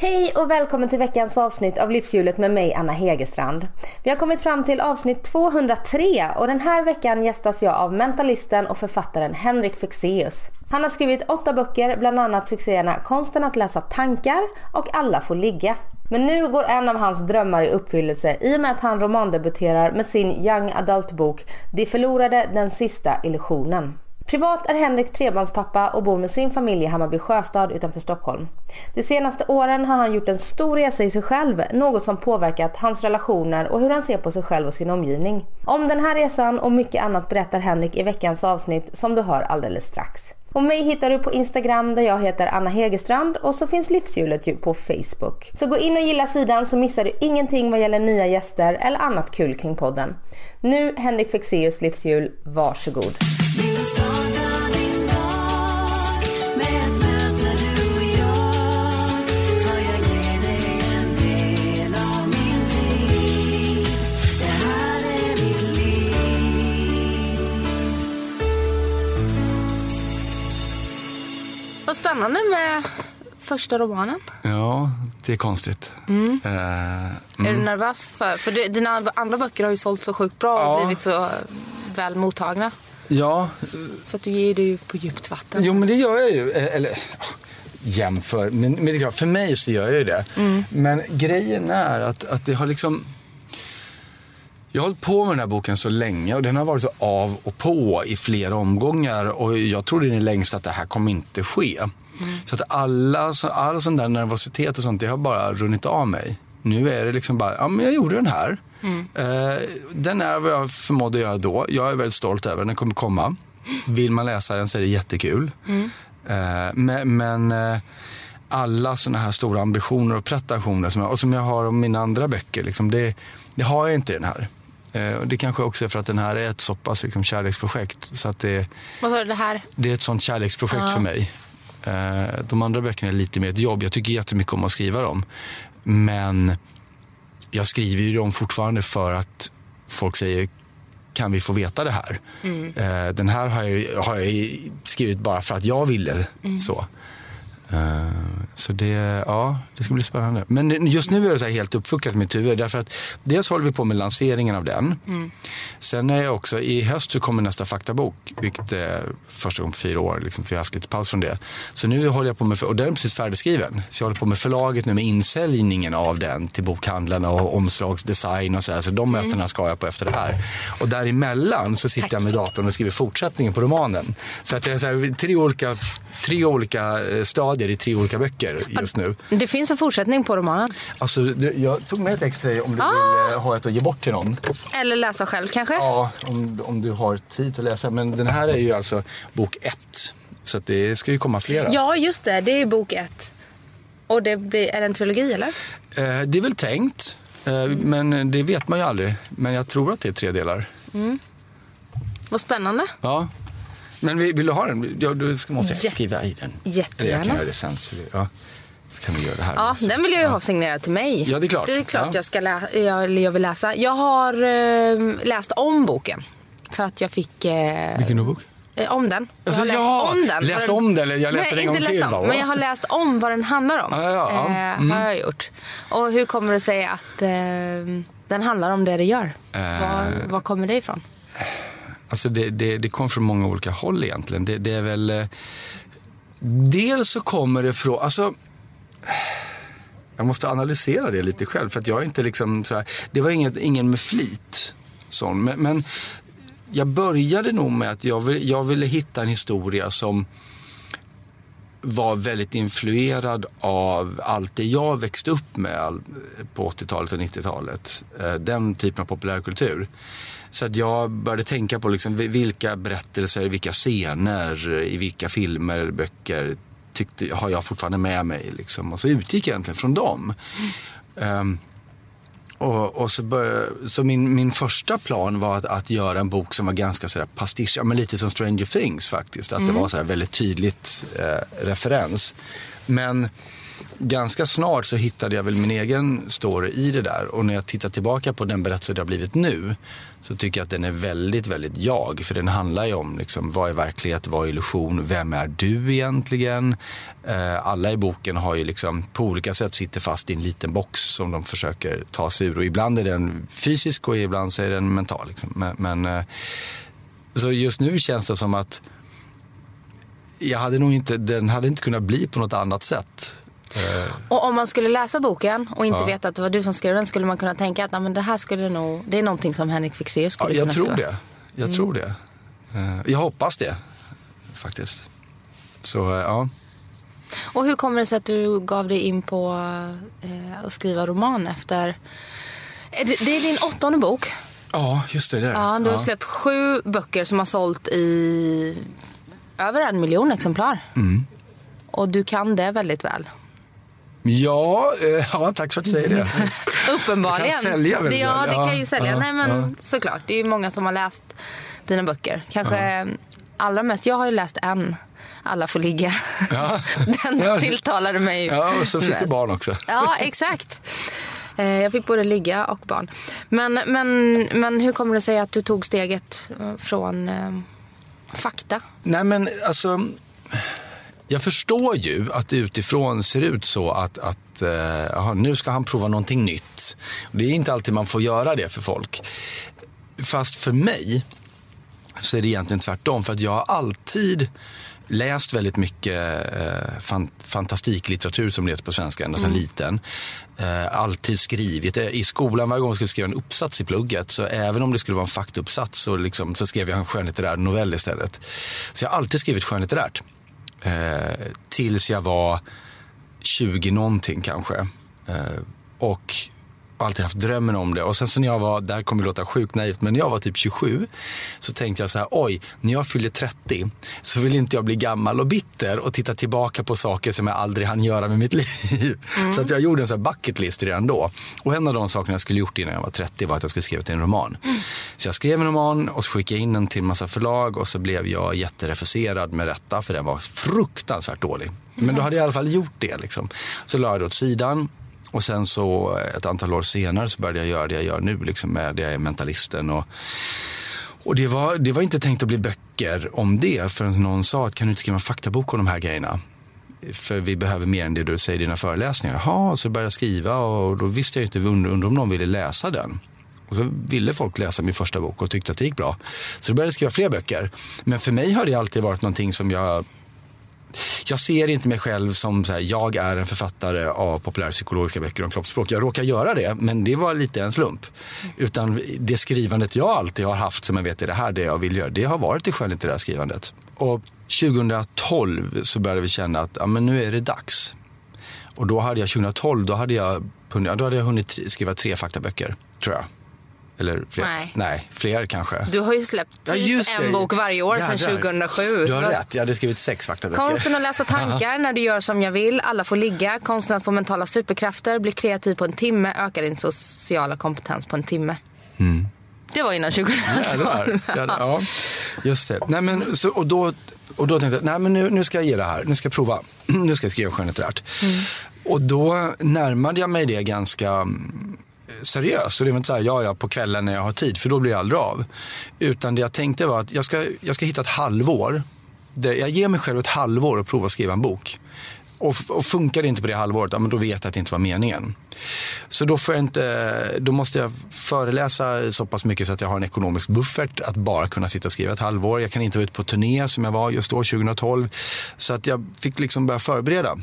Hej och välkommen till veckans avsnitt av Livshjulet med mig Anna Hegerstrand. Vi har kommit fram till avsnitt 203 och den här veckan gästas jag av mentalisten och författaren Henrik Fexeus. Han har skrivit åtta böcker, bland annat succéerna Konsten att läsa tankar och Alla får ligga. Men nu går en av hans drömmar i uppfyllelse i och med att han romandebuterar med sin young adult-bok De förlorade den sista illusionen. Privat är Henrik trebarnspappa och bor med sin familj i Hammarby Sjöstad utanför Stockholm. De senaste åren har han gjort en stor resa i sig själv, något som påverkat hans relationer och hur han ser på sig själv och sin omgivning. Om den här resan och mycket annat berättar Henrik i veckans avsnitt som du hör alldeles strax. Och mig hittar du på Instagram där jag heter Anna Hegerstrand och så finns Livshjulet ju på Facebook. Så gå in och gilla sidan så missar du ingenting vad gäller nya gäster eller annat kul kring podden. Nu Henrik Fexeus livshjul, varsågod. Vad spännande med första romanen. Ja, det är konstigt. Mm. Eh, Är du nervös för? För du, dina andra böcker har ju sålt så sjukt bra och Ja. blivit så väl mottagna. ja, Så att du ger dig ju på djupt vatten. jo men det gör jag ju. Eh, Eller jämför, men, men det är klart, för mig så gör jag ju det. Mm. Men grejen är att, att det har liksom... Jag har hållit på med den här boken så länge och den har varit så av och på i flera omgångar och jag trodde i längst att det här kommer inte ske. Så att alla, så- all sån där nervositet och sånt, det har bara runnit av mig. Nu är det liksom bara, ja men jag gjorde den här. Eh, den är vad jag förmådde göra då. Jag är väldigt stolt över den, den kommer komma. Vill man läsa den så är det jättekul. Eh, men men eh, alla såna här stora ambitioner och pretensioner som jag, och som jag har om mina andra böcker, liksom, det, det har jag inte i den här. Eh, det kanske också är för att den här är ett så pass liksom, kärleksprojekt. Så att det, Vad sa du det här? det är ett sånt kärleksprojekt för mig. Eh, De andra böckerna är lite mer ett jobb. Jag tycker jättemycket om att skriva dem. Men jag skriver ju dem fortfarande för att folk säger kan vi få veta det här? Eh, Den här har jag, har jag skrivit bara för att jag ville. så. Eh, Så det, ja, det ska bli spännande. Men just nu är det så här helt uppfuckat i mitt huvud. Därför att dels håller vi på med lanseringen av den. Sen är jag också, i höst så kommer nästa faktabok. Vilket är första gången på fyra år, liksom, för jag har haft lite paus från det. Så nu håller jag på med, och den är precis färdigskriven. Så jag håller på med förlaget nu med insäljningen av den till bokhandlarna och omslagsdesign och så här. Så de mötena ska jag på efter det här. Och däremellan så sitter jag med datorn och skriver fortsättningen på romanen. Så att det är så här, tre olika, tre olika eh, stadier i tre olika böcker just nu. Det finns en fortsättning på romanen. Alltså, jag tog med ett extra om du vill eh, ha ett att ge bort till någon. Eller läsa själv kanske? Ja, om, om du har tid att läsa. Men den här är ju alltså bok ett. Så att det ska ju komma flera. Ja, just det. Det är bok ett. Och det blir, är det en trilogi eller? Eh, det är väl tänkt, eh, men det vet man ju aldrig. Men jag tror att det är tre delar. Vad spännande. Ja. Men vill, vill du ha den? Ja, du ska, måste jag Jätte- skriva i den. jättegärna. Eller jag kan göra det sen. Så, ja. så kan vi göra det här. Ja, den vill jag ju ha signerad till mig. Ja, det är klart. Det är klart Ja. jag, ska lä- jag, jag vill läsa. Jag har eh, läst om boken. För att jag fick... Eh, Vilken bok? eh, om den. Jag Alltså, har läst ja, om den. läst om den, eller jag läste Nej, den en gång till, om? Men jag har läst om vad den handlar om. Ja, ja, ja. Eh, Mm. Har jag gjort. Och hur kommer det sig att eh, den handlar om det det gör? Eh. Var, var kommer det ifrån? Alltså det, det, det kom från många olika håll egentligen. Det, det är väl... Eh, dels så kommer det från... Alltså, jag måste analysera det lite själv. För att jag är inte liksom sådär, Det var inget, ingen med flit. Sån, men, men jag började nog med att jag, vill, jag ville hitta en historia som var väldigt influerad av allt det jag växte upp med på 80-talet och 90-talet. Eh, den typen av populärkultur. Så att jag började tänka på liksom vi- vilka berättelser, vilka scener, i vilka filmer eller böcker tyckte, har jag fortfarande med mig. Liksom. Och så utgick jag egentligen från dem. Ehm, och, och så började, så min, min första plan var att, att göra en bok som var ganska sådär pastisch, ja, men lite som Stranger Things faktiskt. Att det var sådär väldigt tydligt eh, referens. Men ganska snart så hittade jag väl min egen story i det där. Och när jag tittar tillbaka på den berättelse det har blivit nu så tycker jag att den är väldigt, väldigt jag. För den handlar ju om liksom, vad är verklighet, vad är illusion, vem är du egentligen? Eh, alla i boken har ju liksom på olika sätt sitter fast i en liten box som de försöker ta sig ur. Och ibland är den fysisk och ibland så är den mental. Liksom. Men, men eh, så just nu känns det som att jag hade nog inte, den hade inte kunnat bli på något annat sätt. Eh. Och om man skulle läsa boken och inte ja. veta att det var du som skrev den skulle man kunna tänka att men det här skulle nog, det är någonting som Henrik Fexeus skulle ja, jag kunna tror skriva. Det. Jag mm. tror det. Eh, jag hoppas det faktiskt. Så eh, ja. Och hur kommer det sig att du gav dig in på att skriva roman efter... Det är din åttonde bok. Ja, just det. det. Ja, du har släppt sju böcker som har sålt i över en miljon exemplar. Mm. Och du kan det väldigt väl. Ja, eh, ja tack för att du säger det. Uppenbarligen. kan sälja väldigt Ja, det kan ju sälja. Ja, Nej, men ja. såklart. Det är ju många som har läst dina böcker. Kanske ja. allra mest. Jag har ju läst en. Alla får ligga. Ja. Den ja. tilltalade mig Ja, och så fick mest. du barn också. Ja, exakt. Eh, jag fick både ligga och barn. Men, men, men hur kommer det sig att du tog steget från eh, fakta? Nej, men alltså jag förstår ju att det utifrån ser ut så att, att eh, aha, nu ska han prova någonting nytt. Det är inte alltid man får göra det för folk. Fast för mig så är det egentligen tvärtom. För att jag har alltid läst väldigt mycket eh, fan, fantastiklitteratur som det heter på svenska ända sedan mm. liten. Eh, alltid skrivit. Eh, I skolan varje gång jag skulle skriva en uppsats i plugget så även om det skulle vara en faktauppsats så, liksom, så skrev jag en skönlitterär novell istället. Så jag har alltid skrivit skönlitterärt. Eh, tills jag var 20 någonting kanske. Eh, och alltid haft drömmen om det. Och sen så när jag var, det här kommer låta sjukt naivt, men när jag var typ 27 så tänkte jag så här, oj, när jag fyller 30 så vill inte jag bli gammal och bitter och titta tillbaka på saker som jag aldrig hann göra med mitt liv. Mm. Så att jag gjorde en sån här bucket list redan då. Och en av de sakerna jag skulle gjort innan jag var 30 var att jag skulle skriva till en roman. Mm. Så jag skrev en roman och så skickade jag in den till en massa förlag och så blev jag jätterefuserad med detta för den var fruktansvärt dålig. Men då hade jag i alla fall gjort det. Liksom. Så la jag det åt sidan och sen så eh, ett antal år senare så började jag göra det jag gör nu, liksom med det jag är mentalisten. Och, och det var, det var inte tänkt att bli böcker om det förrän någon sa att kan du inte skriva en faktabok om de här grejerna? För vi behöver mer än det du säger i dina föreläsningar. Jaha, så började jag skriva och då visste jag inte, undrar om någon ville läsa den. Och så ville folk läsa min första bok och tyckte att det gick bra. Så då började jag skriva fler böcker. Men för mig har det alltid varit någonting som jag jag ser inte mig själv som så här, jag är en författare av populärpsykologiska böcker om kroppsspråk. Jag råkar göra det, men det var lite en slump. Utan det skrivandet jag alltid har haft som jag vet är det här det jag vill göra, det har varit det skönlitterära skrivandet. Och 2012 så började vi känna att ja, men nu är det dags. Och då hade jag 2012, då hade jag, då hade jag hunnit skriva tre faktaböcker, tror jag. Eller fler? Nej. Nej, fler kanske. Du har ju släppt typ ja, en bok varje år sedan 2007. Du har rätt, jag hade skrivit sex faktaböcker. Konsten att läsa tankar när du gör som jag vill, alla får ligga. Konsten att få mentala superkrafter, bli kreativ på en timme, öka din sociala kompetens på en timme. Mm. Det var innan 2012. Ja, ja, just det. Nej, men, så, och, då, och då tänkte jag, nej men nu, nu ska jag ge det här, nu ska jag prova, nu ska jag skriva skönlitterärt. Mm. Och då närmade jag mig det ganska seriöst. Och det var inte så här, ja, ja, på kvällen när jag har tid, för då blir det aldrig av. Utan det jag tänkte var att jag ska, jag ska hitta ett halvår. Där jag ger mig själv ett halvår att prova att skriva en bok. Och, och funkar det inte på det halvåret, ja, men då vet jag att det inte var meningen. Så då, får jag inte, då måste jag föreläsa så pass mycket så att jag har en ekonomisk buffert att bara kunna sitta och skriva ett halvår. Jag kan inte vara ute på turné som jag var just då, 2012. Så att jag fick liksom börja förbereda.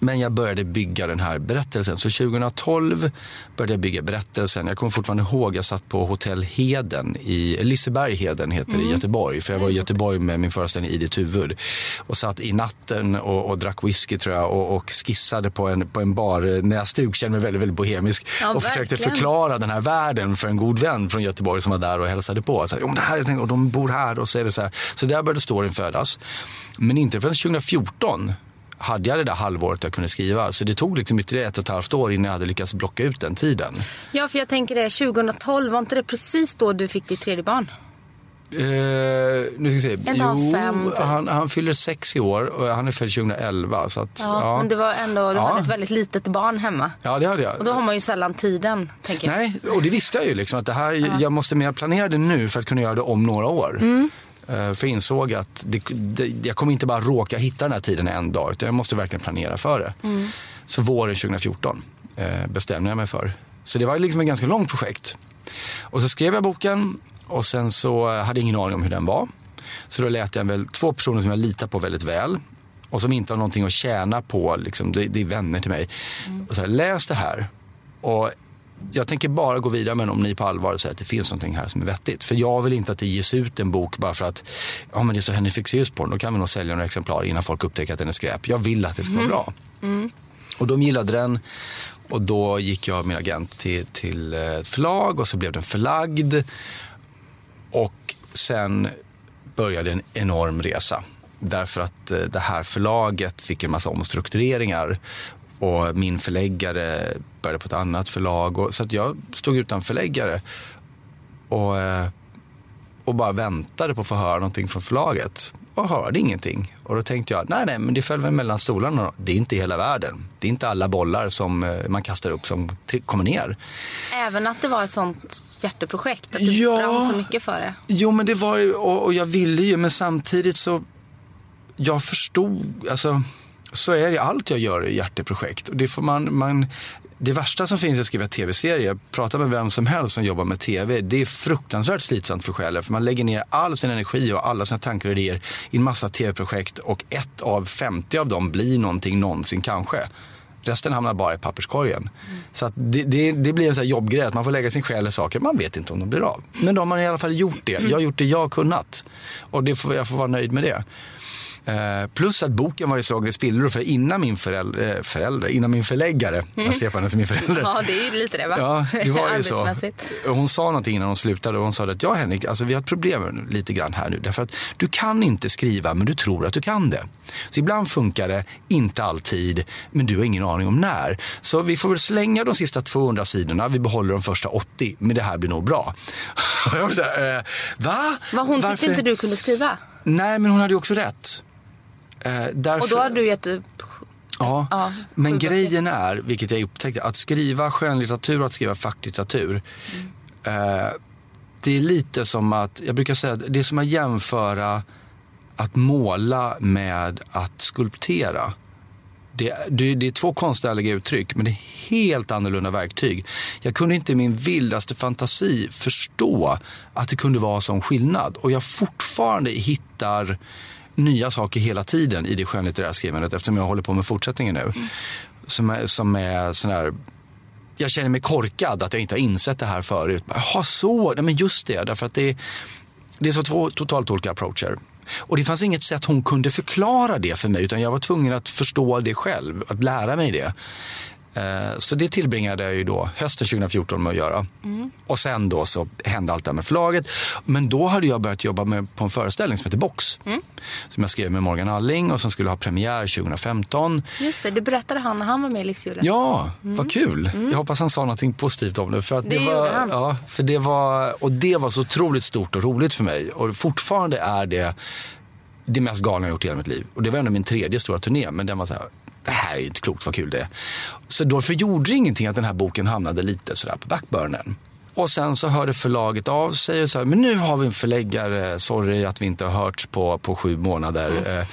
Men jag började bygga den här berättelsen. Så 2012 började jag bygga berättelsen. Jag kommer fortfarande ihåg, jag satt på Hotell Heden, i Liseberg Heden heter det mm. i Göteborg. För jag var i Göteborg med min föreställning I ditt huvud. Och satt i natten och, och drack whisky tror jag och, och skissade på en, på en bar näsduk, kände mig väldigt, väldigt bohemisk. Ja, och verkligen. försökte förklara den här världen för en god vän från Göteborg som var där och hälsade på. Så, det här, och de bor här och så är det så här. Så där började storyn födas. Men inte förrän 2014 hade jag det där halvåret jag kunde skriva. Så det tog liksom ytterligare ett och ett halvt år innan jag hade lyckats blocka ut den tiden. Ja, för jag tänker det, 2012, var inte det precis då du fick ditt tredje barn? nu ska vi se. Han fem, typ. han, han fyller sex i år och han är född 2011. Så att, ja, ja. Men det var ändå, du ja. hade ett väldigt litet barn hemma. Ja, det hade jag. Och då har man ju sällan tiden, tänker jag. Nej, och det visste jag ju. Liksom, att det här, ja. Jag måste mer planera det nu för att kunna göra det om några år. Mm. Uh, för jag insåg att det, det, jag kommer inte bara råka hitta den här tiden en dag, utan jag måste verkligen planera för det. Mm. Så våren 2014 uh, bestämde jag mig för. Så det var liksom ett ganska långt projekt. Och så skrev jag boken och sen så hade jag ingen aning om hur den var. Så då lät jag väl två personer som jag litar på väldigt väl och som inte har någonting att tjäna på, liksom, det, det är vänner till mig. Mm. Och så här, läs det här. Och jag tänker bara gå vidare med om ni på allvar säger att det finns någonting här som är vettigt. För jag vill inte att det ges ut en bok bara för att ja, men det är så Henrik Fexeus på den. Då kan vi nog sälja några exemplar innan folk upptäcker att den är skräp. Jag vill att det ska mm. vara bra. Mm. Och de gillade den och då gick jag och min agent till, till ett förlag och så blev den förlagd. Och sen började en enorm resa. Därför att eh, det här förlaget fick en massa omstruktureringar och min förläggare började på ett annat förlag. Och, så att jag stod utan förläggare och, eh, och bara väntade på att få höra någonting från förlaget och hörde ingenting. Och då tänkte jag, nej, nej, men det föll väl mellan stolarna. Det är inte hela världen. Det är inte alla bollar som eh, man kastar upp som kommer ner. Även att det var ett sånt hjärteprojekt, att du ja, brann så mycket för det. Jo, men det var ju, och, och jag ville ju, men samtidigt så, jag förstod, alltså så är det allt jag gör i hjärteprojekt. Och det, får man, man, det värsta som finns är att skriva tv-serier. Prata med vem som helst som jobbar med tv. Det är fruktansvärt slitsamt för själen. För man lägger ner all sin energi och alla sina tankar och idéer i en massa tv-projekt. Och ett av 50 av dem blir någonting någonsin kanske. Resten hamnar bara i papperskorgen. Mm. Så det, det, det, blir en sån jobbgrej att man får lägga sin själ i saker. Man vet inte om de blir av. Men då har man i alla fall gjort det. Jag har gjort det jag har kunnat. Och det får, jag får vara nöjd med det. Eh, plus att boken var ju slagen i spillror för innan min förälder, eh, förälder, innan min förläggare, mm. jag ser på henne som min förälder. Ja, det är ju lite det va? Ja, det var ju så. Hon sa någonting innan hon slutade och hon sa att ja Henrik, alltså vi har ett problem lite grann här nu. Därför att du kan inte skriva men du tror att du kan det. Så ibland funkar det, inte alltid, men du har ingen aning om när. Så vi får väl slänga de sista 200 sidorna, vi behåller de första 80, men det här blir nog bra. jag var så här, eh, va? Vad hon Varför? tyckte inte du kunde skriva? Nej, men hon hade ju också rätt. Eh, därför... Och då har du gett ut Ja, ja men grejen är, vilket jag upptäckte, att skriva skönlitteratur och att skriva facklitteratur. Mm. Eh, det är lite som att, jag brukar säga, det är som att jämföra att måla med att skulptera. Det, det, det, är två konstnärliga uttryck, men det är helt annorlunda verktyg. Jag kunde inte i min vildaste fantasi förstå att det kunde vara sån skillnad. Och jag fortfarande hittar nya saker hela tiden i det skönlitterära skrivandet eftersom jag håller på med fortsättningen nu. Mm. Som är, som är sån här jag känner mig korkad att jag inte har insett det här förut. Jaha, så. Nej, men just det. Därför att det, det är så två totalt olika approacher. Och det fanns inget sätt hon kunde förklara det för mig utan jag var tvungen att förstå det själv, att lära mig det. Eh, så det tillbringade jag ju då hösten 2014 med att göra. Mm. Och sen då så hände allt det här med förlaget. Men då hade jag börjat jobba med, på en föreställning som heter Box. Mm. Som jag skrev med Morgan Alling och som skulle ha premiär 2015. Just det, det berättade han när han var med i Livshjulet. Ja, mm. vad kul. Mm. Jag hoppas han sa något positivt om det. För det, det var, han. Ja, för det var, och det var så otroligt stort och roligt för mig. Och fortfarande är det det mest galna jag gjort i hela mitt liv. Och det var ändå min tredje stora turné. Men den var så här, det här är inte klokt vad kul det är. Så därför gjorde det ingenting att den här boken hamnade lite sådär på backburnern. Och sen så hörde förlaget av sig och sa, men nu har vi en förläggare, sorry att vi inte har hörts på, på sju månader. Mm.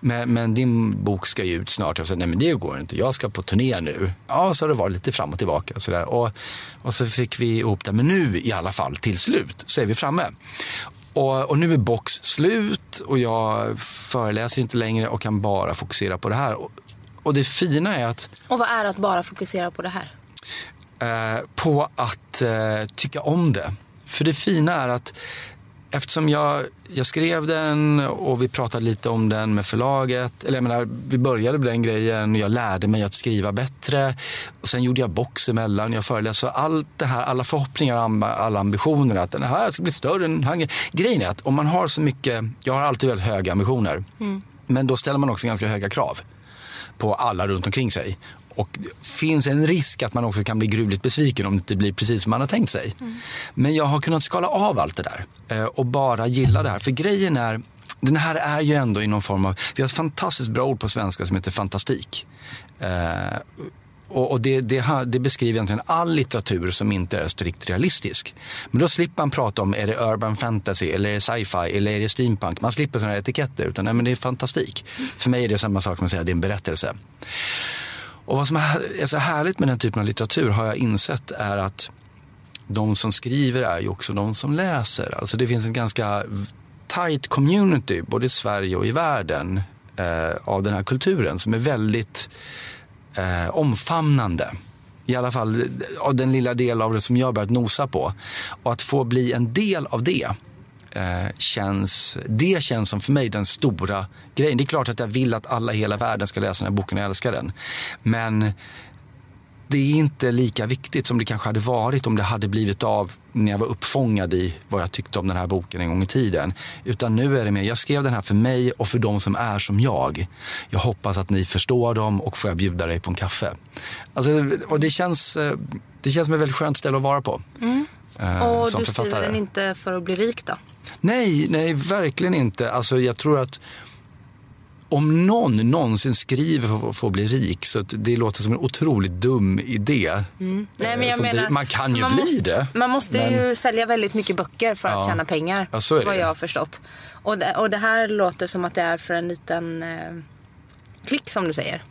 Men, men, din bok ska ju ut snart. Jag sa, nej men det går inte, jag ska på turné nu. Ja, så har det varit lite fram och tillbaka. Och, så och, och så fick vi ihop det, men nu i alla fall till slut så är vi framme. Och, och, nu är box slut och jag föreläser inte längre och kan bara fokusera på det här. Och det fina är att... Och vad är att bara fokusera på det här? Eh, på att eh, tycka om det. För det fina är att eftersom jag, jag skrev den och vi pratade lite om den med förlaget. Eller jag menar, vi började med den grejen och jag lärde mig att skriva bättre. Och sen gjorde jag box emellan. Jag föreläste. allt det här, alla förhoppningar och alla ambitioner att den här ska bli större än Hunger. Grejen är att om man har så mycket, jag har alltid väldigt höga ambitioner. Mm. Men då ställer man också ganska höga krav på alla runt omkring sig. Och det finns en risk att man också kan bli gruvligt besviken om det inte blir precis som man har tänkt sig. Mm. Men jag har kunnat skala av allt det där eh, och bara gilla det här. För grejen är, den här är ju ändå i någon form av, vi har ett fantastiskt bra ord på svenska som heter fantastik. Och, det, det, det, beskriver egentligen all litteratur som inte är strikt realistisk. Men då slipper man prata om är det urban fantasy, eller är det sci-fi eller är det steampunk. Man slipper sådana etiketter, utan nej, men det är fantastik. För mig är det samma sak som att säga att det är en berättelse. Och vad som är så härligt med den typen av litteratur har jag insett är att de som skriver är ju också de som läser. Alltså det finns en ganska tight community både i Sverige och i världen eh, av den här kulturen som är väldigt eh, omfamnande. I alla fall eh, av den lilla del av det som jag börjat nosa på. Och att få bli en del av det eh, känns, det känns som för mig den stora grejen. Det är klart att jag vill att alla i hela världen ska läsa den här boken och älska den. Men det är inte lika viktigt som det kanske hade varit om det hade blivit av när jag var uppfångad i vad jag tyckte om den här boken en gång i tiden. Utan nu är det mer, jag skrev den här för mig och för de som är som jag. Jag hoppas att ni förstår dem och får jag bjuda dig på en kaffe. Alltså, och det känns, eh, det känns som ett väldigt skönt ställe att vara på. Mm. Eh, och du författare. skriver den inte för att bli rik då? Nej, nej verkligen inte. Alltså, jag tror att om någon någonsin skriver för, för att bli rik så det låter som en otroligt dum idé. Mm. Nej, men jag eh, menar, det, man kan ju man bli måste, det. Man måste men... ju sälja väldigt mycket böcker för att tjäna pengar. Ja, vad jag har förstått. Och det, och det här låter som att det är för en liten eh, klick som du säger.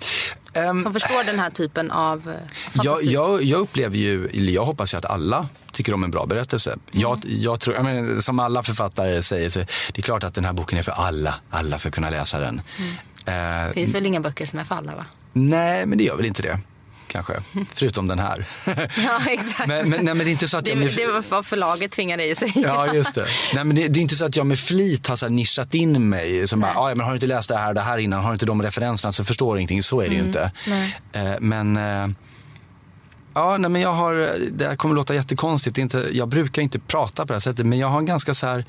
Um, som förstår den här typen av eh, fantastik. Jag, jag, jag upplever ju, jag hoppas ju att alla tycker om en bra berättelse. Mm. Jag, jag tror, jag menar, som alla författare säger, så det är klart att den här boken är för alla. Alla ska kunna läsa den. Mm. Det uh, finns väl inga böcker som är för alla? va? Nej, men det gör väl inte det kanske. Förutom den här. Ja, exakt. Men, men, nej, men det är inte så att jag med... Det var vad förlaget tvingade att säga. Ja, just det. Nej, men det, det, är inte så att jag med flit har så nischat in mig. Som bara, ah, men har du inte läst det här det här innan, har du inte de referenserna så förstår du ingenting. Så är det mm. ju inte. Nej. Eh, men... Eh, ja, nej, men jag har, det här kommer att låta jättekonstigt. Inte, jag brukar inte prata på det här sättet, men jag har en ganska så här...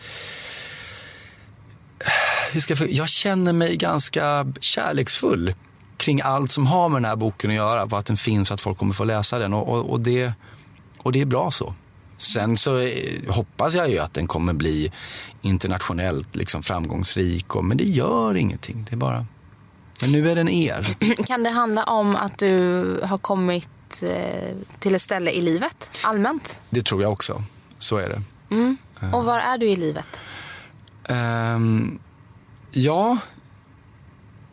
Jag känner mig ganska kärleksfull kring allt som har med den här boken att göra. För att den finns och att folk kommer få läsa den. Och, och, och, det, och det är bra så. Sen så eh, hoppas jag ju att den kommer bli internationellt liksom framgångsrik. Och, men det gör ingenting. Det är bara... Men nu är den er. Kan det handla om att du har kommit eh, till ett ställe i livet allmänt? Det tror jag också. Så är det. Mm. Och var är du i livet? Um, ja,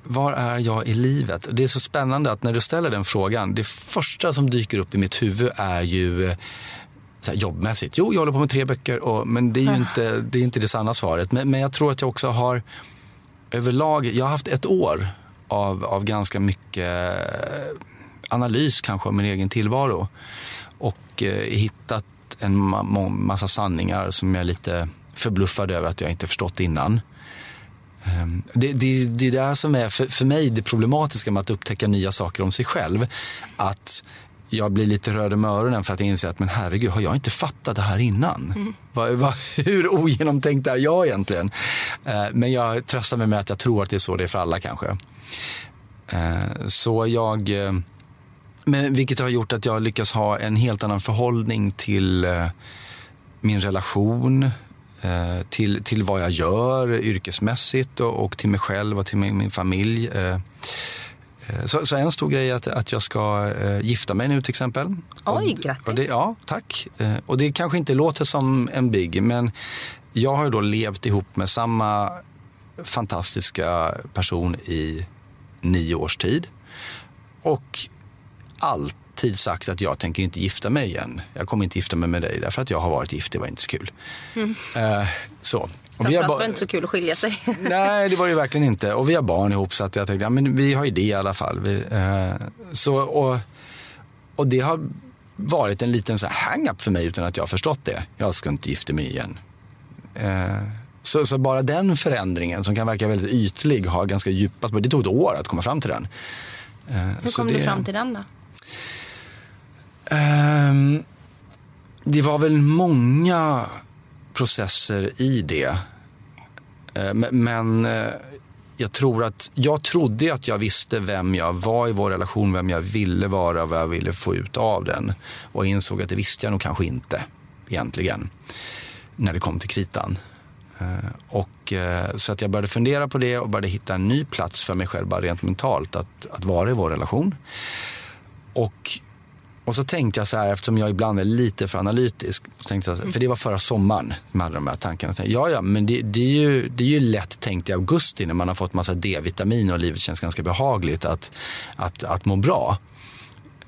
var är jag i livet? Det är så spännande att när du ställer den frågan, det första som dyker upp i mitt huvud är ju eh, så här, jobbmässigt. Jo, jag håller på med tre böcker, och, men det är ju inte det, är inte det sanna svaret. Men, men jag tror att jag också har överlag, jag har haft ett år av, av ganska mycket analys kanske av min egen tillvaro. Och eh, hittat en ma massa sanningar som jag är lite förbluffad över att jag inte förstått innan. Ehm, det, det, det är det som är för, för mig det problematiska med att upptäcka nya saker om sig själv. Att jag blir lite röd om öronen för att jag inser att men herregud, har jag inte fattat det här innan? Mm. Va, va, hur ogenomtänkt är jag egentligen? Uh, men jag tröstar mig med att jag tror att det är så det är för alla kanske. Uh, så jag... Uh, men, vilket har gjort att jag lyckas ha en helt annan förhållning till min relation, Eh, till, till vad jag gör yrkesmässigt och, och till mig själv och till min, min familj. Eh, eh, så, så, en stor grej är att, att jag ska eh, gifta mig nu till exempel. Oj, och, grattis! Och det, ja, tack. Eh, och det kanske inte låter som en big, men jag har då levt ihop med samma fantastiska person i nio års tid. Och allt alltid sagt att jag tänker inte gifta mig igen. Jag kommer inte gifta mig med dig därför att jag har varit gift. Det var inte så kul. Mm. Uh, så. Och vi har var det inte så kul att skilja sig. nej, det var det verkligen inte. Och vi har barn ihop så att jag tänkte, ja men vi har ju det i alla fall. Vi, uh, så, och, och det har varit en liten hang-up för mig utan att jag har förstått det. Jag ska inte gifta mig igen. Uh, så, så, bara den förändringen som kan verka väldigt ytlig har ganska djupa Det tog ett år att komma fram till den. Hur kom det, du fram till den då? Um, det var väl många processer i det. Uh, men uh, jag tror att jag trodde att jag visste vem jag var i vår relation, vem jag ville vara, vad jag ville få ut av den. Och jag insåg att det visste jag nog kanske inte egentligen när det kom till kritan. Eh, och, så att jag började fundera på det och började hitta en ny plats för mig själv, bara rent mentalt, att, att vara i vår relation. Och, och så tänkte jag så här, eftersom jag ibland är lite för analytisk, så tänkte jag, för det var förra sommaren som hade de här tankarna. Ja, ja, men det, det, är ju, det är ju lätt tänkt i augusti när man har fått massa D-vitamin och livet känns ganska behagligt att, att, att må bra.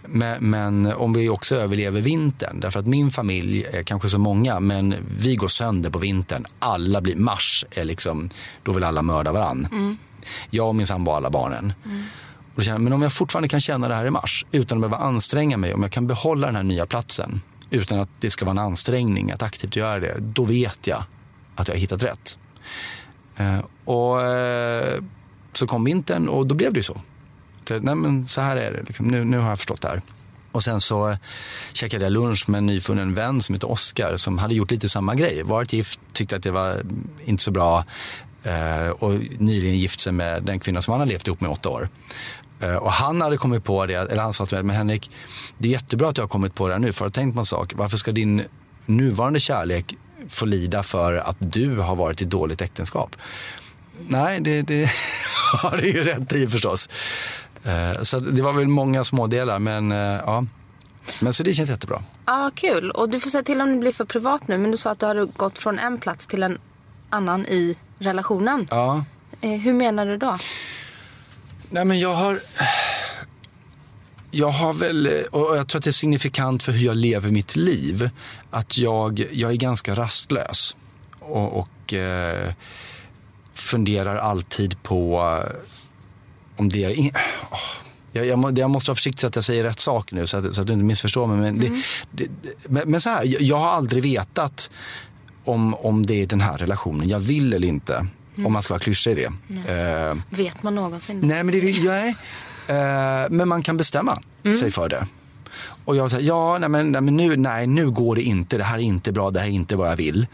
Men, men, om vi också överlever vintern, därför att min familj är kanske så många, men vi går sönder på vintern. Alla blir, mars är liksom, då vill alla mörda varann. Mm. Jag och min sambo alla barnen. Mm. Och känner, men om jag fortfarande kan känna det här i mars utan att behöva anstränga mig, om jag kan behålla den här nya platsen utan att det ska vara en ansträngning att aktivt göra det, då vet jag att jag har hittat rätt. Eh, och eh, så kom vintern och då blev det ju så nej men så här är det, liksom. nu, nu har jag förstått det här. Och sen så eh, käkade jag lunch med en nyfunnen vän som heter Oskar som hade gjort lite samma grej. Varit gift, tyckte att det var inte så bra eh, och nyligen gift sig med den kvinna som han har levt ihop med i åtta år. Eh, och han hade kommit på det, eller han sa till mig, men Henrik, det är jättebra att du har kommit på det här nu, för jag har tänkt på en sak. Varför ska din nuvarande kärlek få lida för att du har varit i dåligt äktenskap? Nej, det, det har du ju rätt i förstås. Eh, så det var väl många smådelar, men eh, ja. Men så det känns jättebra. Ja, kul. Och du får säga till om det blir för privat nu, men du sa att du har gått från en plats till en annan i relationen. Ja. Hur menar du då? Nej, men jag har... Jag har väl, och jag tror att det är signifikant för hur jag lever mitt liv, att jag, jag är ganska rastlös. Och, och eh, funderar alltid på om det är... Oh, jag, jag, jag, måste vara försiktig så att jag säger rätt sak nu så att, så att du inte missförstår mig. Men, mm. det, det, men, så här, jag, jag, har aldrig vetat om, om det är den här relationen jag vill eller inte. Mm. Om man ska vara klyschig i det. Uh, Vet man någonsin Nej, men, det, nej, uh, men man kan bestämma mm. sig för det. Och jag säger, ja, nej men, nej, men nu, nej, nu går det inte. Det här är inte bra, det här är inte vad jag vill.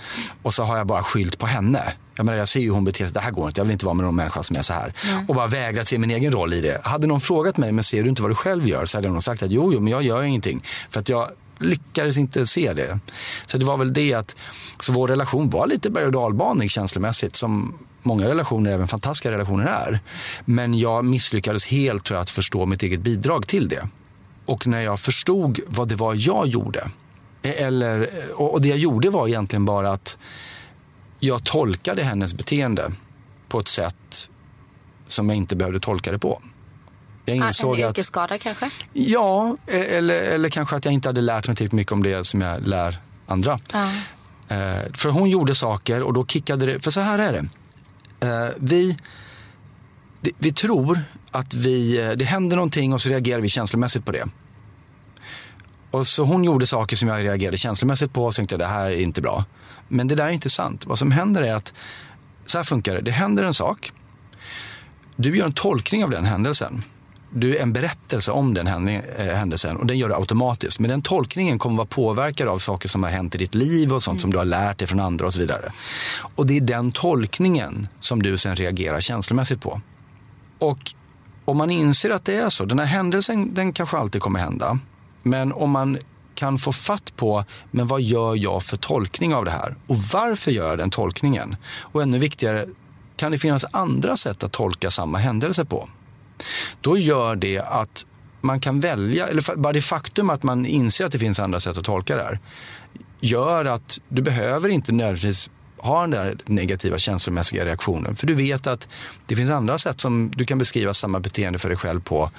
Och så har jag bara skylt på henne. Jag, menar, jag ser ju hur hon beter sig. Det här går inte. Jag vill inte vara med någon människa som är så här. Mm. Och bara vägrat se min egen roll i det. Hade någon frågat mig, men ser du inte vad du själv gör? Så hade jag nog sagt att jo, jo, men jag gör ingenting. För att jag lyckades inte se det. Så det var väl det att, så vår relation var lite berg och dalbanig känslomässigt. Som många relationer, även fantastiska relationer är. Men jag misslyckades helt tror jag, att förstå mitt eget bidrag till det. Och när jag förstod vad det var jag gjorde, e- eller, och det jag gjorde var egentligen bara att jag tolkade hennes beteende på ett sätt som jag inte behövde tolka det på. Jag insåg en yrkesskada att, kanske? Ja, eller, eller kanske att jag inte hade lärt mig tillräckligt mycket om det som jag lär andra. Ja. Eh, för hon gjorde saker och då kickade det. För så här är det. Eh, vi, det, vi tror att vi, eh, det händer någonting och så reagerar vi känslomässigt på det. Och så hon gjorde saker som jag reagerade känslomässigt på och tänkte att det här är inte bra. Men det där är inte sant. Vad som händer är att, så här funkar det. Det händer en sak. Du gör en tolkning av den händelsen. Du är en berättelse om den eh, händelsen och den gör du automatiskt. Men den tolkningen kommer vara påverkad av saker som har hänt i ditt liv och sånt mm. som du har lärt dig från andra och så vidare. Och det är den tolkningen som du sen reagerar känslomässigt på. Och om man inser att det är så, den här händelsen den kanske alltid kommer hända. Men om man kan få fatt på men vad gör jag för tolkning av det här och varför gör jag den tolkningen? Och ännu viktigare, kan det finnas andra sätt att tolka samma händelse på? Då gör det att man kan välja, eller bara det faktum att man inser att det finns andra sätt att tolka det här gör att du behöver inte nödvändigtvis ha den där negativa känslomässiga reaktionen. För du vet att det finns andra sätt som du kan beskriva samma beteende för dig själv på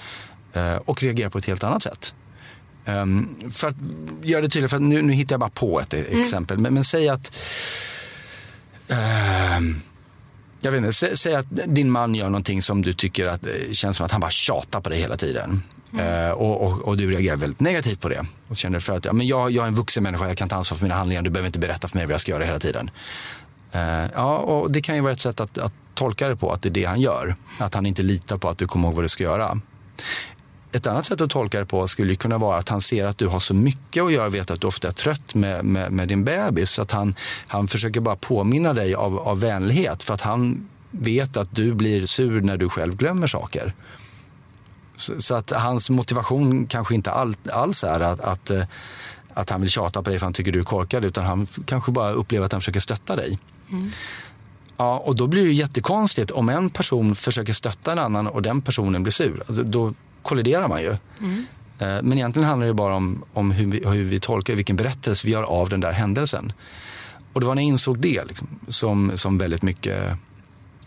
eh, och reagera på ett helt annat sätt. Um, för att göra det tydligt, för nu, nu hittar jag bara på ett mm. exempel. Men, men, säg att... Uh, jag vet inte, sä, säg att din man gör någonting som du tycker att, eh, känns som att han bara tjatar på dig hela tiden. Mm. Uh, och, och, och, du reagerar väldigt negativt på det. Och känner för att ja, men jag, jag är en vuxen människa, jag kan ta ansvar för mina handlingar. Du behöver inte berätta för mig vad jag ska göra hela tiden. Uh, ja, och det kan ju vara ett sätt att, att tolka det på, att det är det han gör. Att han inte litar på att du kommer ihåg vad du ska göra. Ett annat sätt att tolka det på skulle kunna vara att han ser att du har så mycket att göra, vet att du ofta är trött med, med, med din bebis. Så att han, han försöker bara påminna dig av, av vänlighet för att han vet att du blir sur när du själv glömmer saker. Så, så att hans motivation kanske inte all, alls är att, att, eh, att, han vill tjata på dig för han tycker du är korkad utan han kanske bara upplever att han försöker stötta dig. Mm. Ja, och då blir det jättekonstigt om en person försöker stötta en annan och den personen blir sur. Alltså, då kolliderar man ju. Mm. Eh, men egentligen handlar det bara om, om hur, vi, hur vi tolkar, vilken berättelse vi gör av den där händelsen. Och det var när jag insåg det liksom, som, som väldigt mycket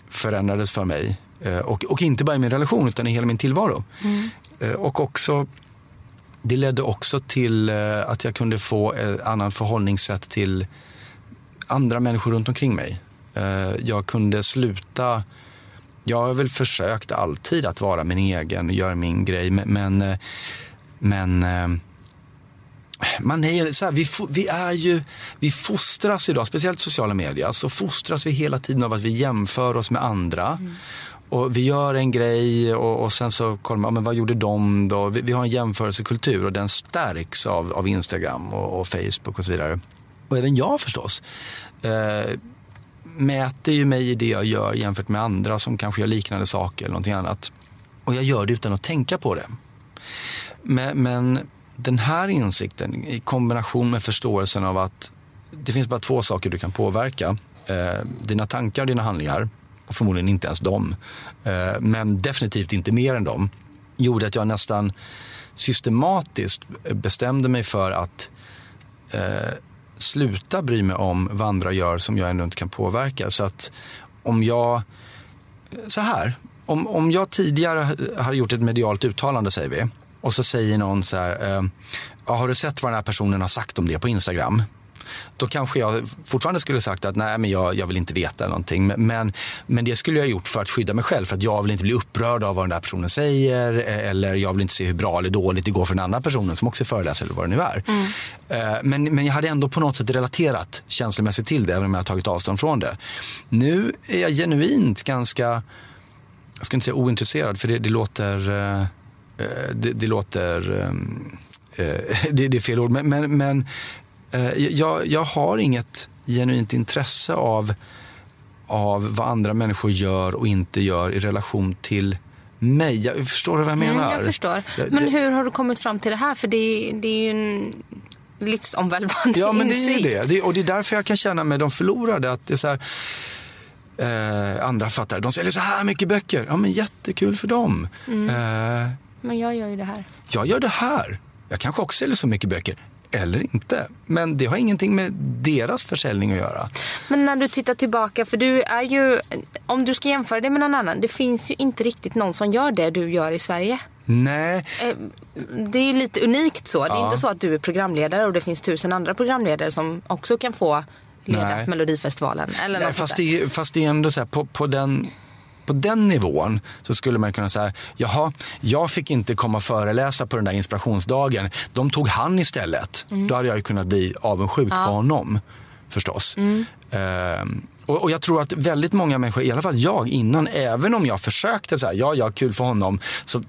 förändrades för mig. Eh, och, och inte bara i min relation utan i hela min tillvaro. Mm. Eh, och också, det ledde också till att jag kunde få ett annat förhållningssätt till andra människor runt omkring mig. Jag kunde sluta jag har väl försökt alltid att vara min egen och göra min grej. Men, men eh, man är, så här, vi, vi, är ju, vi fostras idag, speciellt sociala medier, så fostras vi hela tiden av att vi jämför oss med andra. Mm. Och vi gör en grej och, och sen så kollar man, men vad gjorde de då? Vi, vi, har en jämförelsekultur och den stärks av, av Instagram och, och, Facebook och så vidare. Och även jag förstås. Eh, mäter ju mig i det jag gör jämfört med andra som kanske gör liknande saker eller någonting annat. Och jag gör det utan att tänka på det. Men, men den här insikten i kombination med förståelsen av att det finns bara två saker du kan påverka. Eh, dina tankar och dina handlingar. Och förmodligen inte ens dem. Eh, men definitivt inte mer än dem. Gjorde att jag nästan systematiskt bestämde mig för att eh, sluta bry mig om vad andra gör som jag ändå inte kan påverka. Så att om jag... Så här. Om, om jag tidigare har gjort ett medialt uttalande, säger vi och så säger någon så här, eh, har du sett vad den här personen har sagt om det på Instagram? Då kanske jag fortfarande skulle sagt att nej, men jag, jag vill inte veta någonting. Men, men det skulle jag gjort för att skydda mig själv. För att jag vill inte bli upprörd av vad den där personen säger. Eh, eller jag vill inte se hur bra eller dåligt det går för den andra personen som också är föreläsare eller vad det nu är. Mm. Eh, men, men jag hade ändå på något sätt relaterat känslomässigt till det, även om jag har tagit avstånd från det. Nu är jag genuint ganska, jag ska inte säga ointresserad, för det, det låter eh, Eh, det, det låter... Ehm, eh, det, det, är fel ord, men, men, men jag, jag har inget genuint intresse av, av vad andra människor gör och inte gör i relation till mig. Jag förstår du vad jag menar? Mm, jag förstår. Men hur har du kommit fram till det här? För det, det är ju en livsomvälvande Ja, men det är ju det. det. Och det är därför jag kan känna mig de förlorade. Att det är så här, eh, andra fattar, de säljer så här mycket böcker. Ja, men jättekul för dem. Mm. Eh, men jag gör ju det här. Jag gör det här. Jag kanske också säljer så mycket böcker. Eller inte. Men det har ingenting med deras försäljning att göra. Men när du tittar tillbaka, för du är ju, om du ska jämföra det med någon annan, det finns ju inte riktigt någon som gör det du gör i Sverige. Nej. Eh, det är lite unikt så. Ja. Det är inte så att du är programledare och det finns tusen andra programledare som också kan få leda Nej. Melodifestivalen. Eller Nej, fast, det, fast det är ändå så här, på, på den på den nivån så skulle man kunna säga, jaha, jag fick inte komma och föreläsa på den där inspirationsdagen. De tog han istället. Mm. Då hade jag ju kunnat bli avundsjuk ja. på honom förstås. Mm. Ehm, och, och, jag tror att väldigt många människor, i alla fall jag innan, även om jag försökte säga ja, ja, kul för honom, så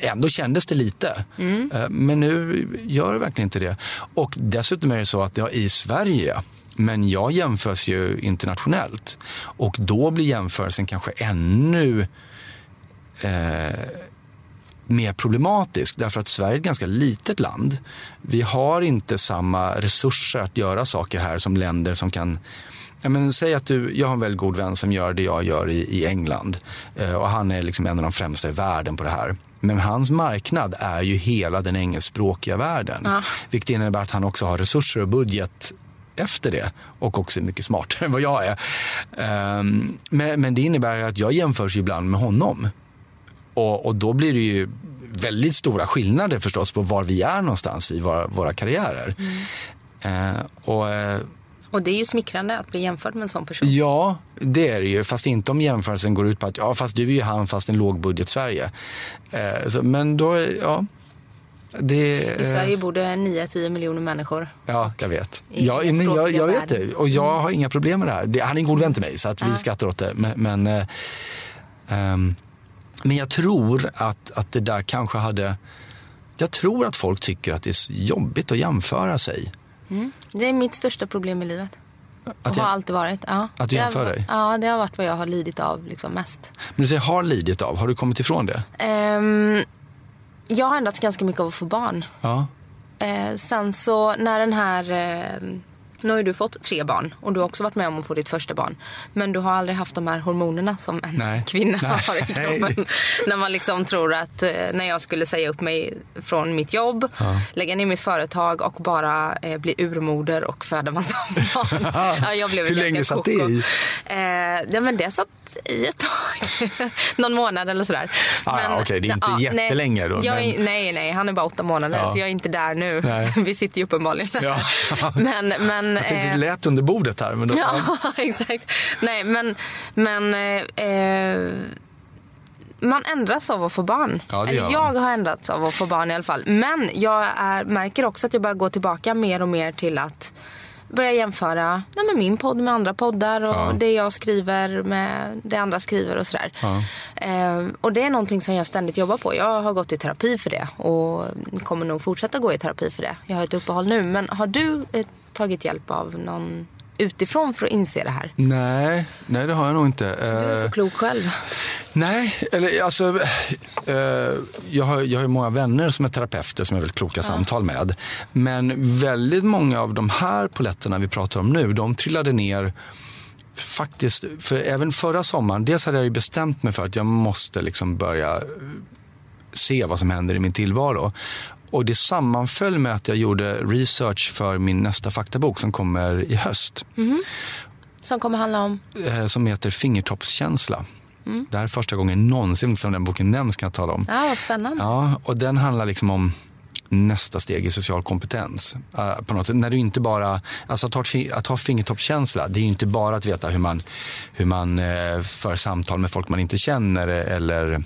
ändå kändes det lite. Mm. Ehm, men nu gör det verkligen inte det. Och dessutom är det så att ja, i Sverige men jag jämförs ju internationellt och då blir jämförelsen kanske ännu eh, mer problematisk därför att Sverige är ett ganska litet land. Vi har inte samma resurser att göra saker här som länder som kan Ja, men säg att du, jag har en väldigt god vän som gör det jag gör i, i England eh, och han är liksom en av de främsta i världen på det här. Men hans marknad är ju hela den engelskspråkiga världen. Ja. Vilket innebär att han också har resurser och budget efter det och också är mycket smartare än vad jag är. Um, men, men, det innebär att jag jämförs ibland med honom. Och, och, då blir det ju väldigt stora skillnader förstås på var vi är någonstans i våra, våra karriärer. Mm. Uh, och, uh, och det är ju smickrande att bli jämförd med en sån person. Ja, det är det ju. Fast inte om jämförelsen går ut på att ja, fast du är ju han fast en lågbudget Sverige. Så, men då, ja, det, I Sverige bor det 9-10 miljoner människor. Ja, jag vet. Ja, men jag, jag vet det. Och jag har inga problem med det här. Det, han är en god vän till mig så att vi skrattar åt det. Men, men, ähm, men jag tror att, att det där kanske hade... Jag tror att folk tycker att det är jobbigt att jämföra sig. Mm. Det är mitt största problem i livet. Att jag, har alltid varit. Ja. Att du jämför dig? Ja, det har varit vad jag har lidit av liksom mest. Men du säger har lidit av. Har du kommit ifrån det? Um, jag har ändrats ganska mycket av att få barn. Ja. Uh, sen så när den här... Uh, nu har ju du fått tre barn och du har också varit med om att få ditt första barn. Men du har aldrig haft de här hormonerna som en Nej. kvinna Nej. har i kroppen. när man liksom tror att eh, när jag skulle säga upp mig från mitt jobb, ja. lägga ner mitt företag och bara eh, bli urmoder och föda massa barn. ja, jag blev Hur länge satt det i? Eh, ja, men det satt i ett tag. Någon månad eller sådär. Ah, men, Okej, okay. det är inte ja, jättelänge då. Jag, men... Nej, nej, han är bara åtta månader ja. så jag är inte där nu. Nej. Vi sitter ju uppenbarligen. Ja. men, men jag tänkte, det lät under bordet här. Men då, ja, exakt. Nej, men... men eh, man ändras av att få barn. Ja, Eller jag har ändrats av att få barn i alla fall. Men jag är, märker också att jag börjar gå tillbaka mer och mer till att börja jämföra nej, med min podd med andra poddar och ja. det jag skriver med det andra skriver och sådär. Ja. Eh, och det är någonting som jag ständigt jobbar på. Jag har gått i terapi för det och kommer nog fortsätta gå i terapi för det. Jag har ett uppehåll nu. Men har du ett tagit hjälp av någon utifrån för att inse det här? Nej, nej det har jag nog inte. Du är så eh, klok själv. Nej, eller alltså... Eh, jag, har, jag har många vänner som är terapeuter som är väldigt kloka ja. samtal med. Men väldigt många av de här poletterna vi pratar om nu, de trillade ner faktiskt, för även förra sommaren, dels hade jag bestämt mig för att jag måste liksom börja se vad som händer i min tillvaro. Och det sammanföll med att jag gjorde research för min nästa faktabok som kommer i höst. Mm. Som kommer handla om? Eh, som heter Fingertoppskänsla. Mm. Det här är första gången någonsin som den boken nämns kan jag tala om. Ja, vad spännande. Ja, och den handlar liksom om nästa steg i social kompetens. Uh, på något sätt. När du inte bara, alltså att, ha, att ha fingertoppskänsla, det är inte bara att veta hur man, hur man uh, för samtal med folk man inte känner eller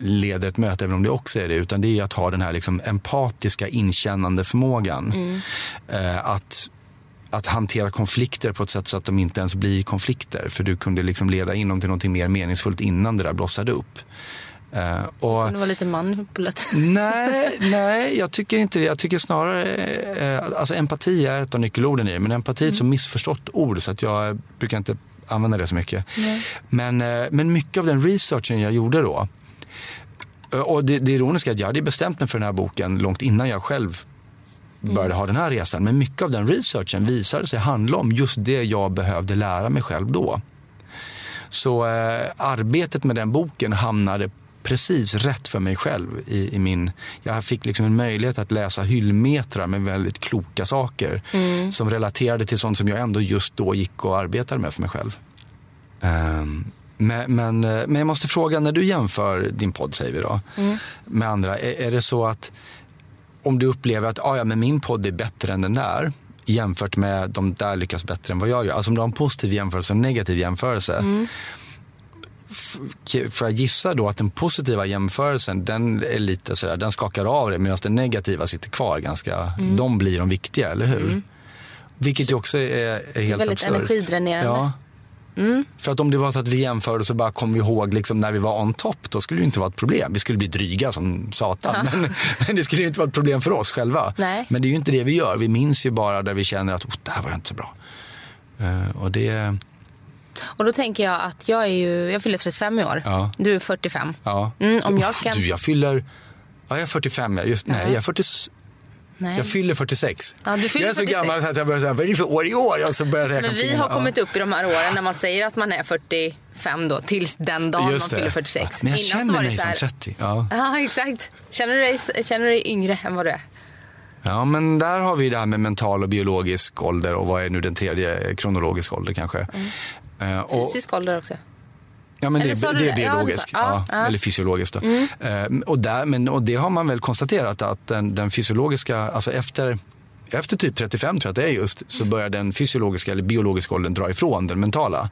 leder ett möte, även om det också är det, utan det är att ha den här liksom empatiska inkännande förmågan. Mm. Eh, att att hantera konflikter på ett sätt så att de inte ens blir konflikter. För du kunde liksom leda in dem till något mer meningsfullt innan det där blossade upp. Uh, och, det var lite manipulativt. Nej, nej, jag tycker inte det. Jag tycker snarare... Uh, alltså empati är ett av nyckelorden i det. Men empati är ett mm. så missförstått ord så att jag brukar inte använda det så mycket. Nej. Men, uh, men mycket av den researchen jag gjorde då och det, det ironiska är att jag hade bestämt mig för den här boken långt innan jag själv började mm. ha den här resan. Men mycket av den researchen visade sig handla om just det jag behövde lära mig själv då. Så eh, arbetet med den boken hamnade precis rätt för mig själv. I, i, min, jag fick liksom en möjlighet att läsa hyllmetrar med väldigt kloka saker mm. som relaterade till sånt som jag ändå just då gick och arbetade med för mig själv. Um, men, men, eh, men jag måste fråga, när du jämför din podd säger vi då, mm. med andra, är, är, det så att om du upplever att ah, ja, men min podd är bättre än den där jämfört med de där lyckas bättre än vad jag gör. Alltså om du har en positiv jämförelse och en negativ jämförelse. Mm. För jag gissa då att den positiva jämförelsen den är lite sådär, den skakar av det medan den negativa sitter kvar ganska. Mm. De blir de viktiga, eller hur? Mm. Vilket ju också är, är helt absurt. Väldigt energidränerande. Ja. Mm. För att om det var så att vi jämförde så bara kom vi ihåg liksom när vi var on top, då skulle det inte vara ett problem. Vi skulle bli dryga som satan. Ja. Men, men, det skulle inte vara ett problem för oss själva. Nej. Men det är ju inte det vi gör. Vi minns ju bara där vi känner att oh, det här var inte så bra. Uh, och det... Och då tänker jag att jag är ju, jag fyller 35 i år. Ja. Du är 45. Ja. Mm, om jag kan... Du, jag fyller, ja jag är 45, just, nej jag är 40, Nej. Jag fyller 46. Ja, du fyller jag är så 46. gammal så att jag börjar säga, vad är det för år i år? Och så börjar jag Men vi har kommit upp i de här åren när man säger att man är 45 då, tills den dagen man fyller 46. Ja, men jag Innan känner mig här... som 30. Ja. ja, exakt. Känner du, dig, känner du dig yngre än vad du är? Ja, men där har vi det här med mental och biologisk ålder och vad är nu den tredje, kronologisk ålder kanske. Mm. Och... Fysisk ålder också. Ja, men det, det, är biologiskt. Ja, ja, Eller fysiologiskt. Mm. Eh, och, där, men, och det har man väl konstaterat att den, den fysiologiska, alltså efter efter typ 35 tror jag att det är just, så börjar den fysiologiska eller biologiska åldern dra ifrån den mentala.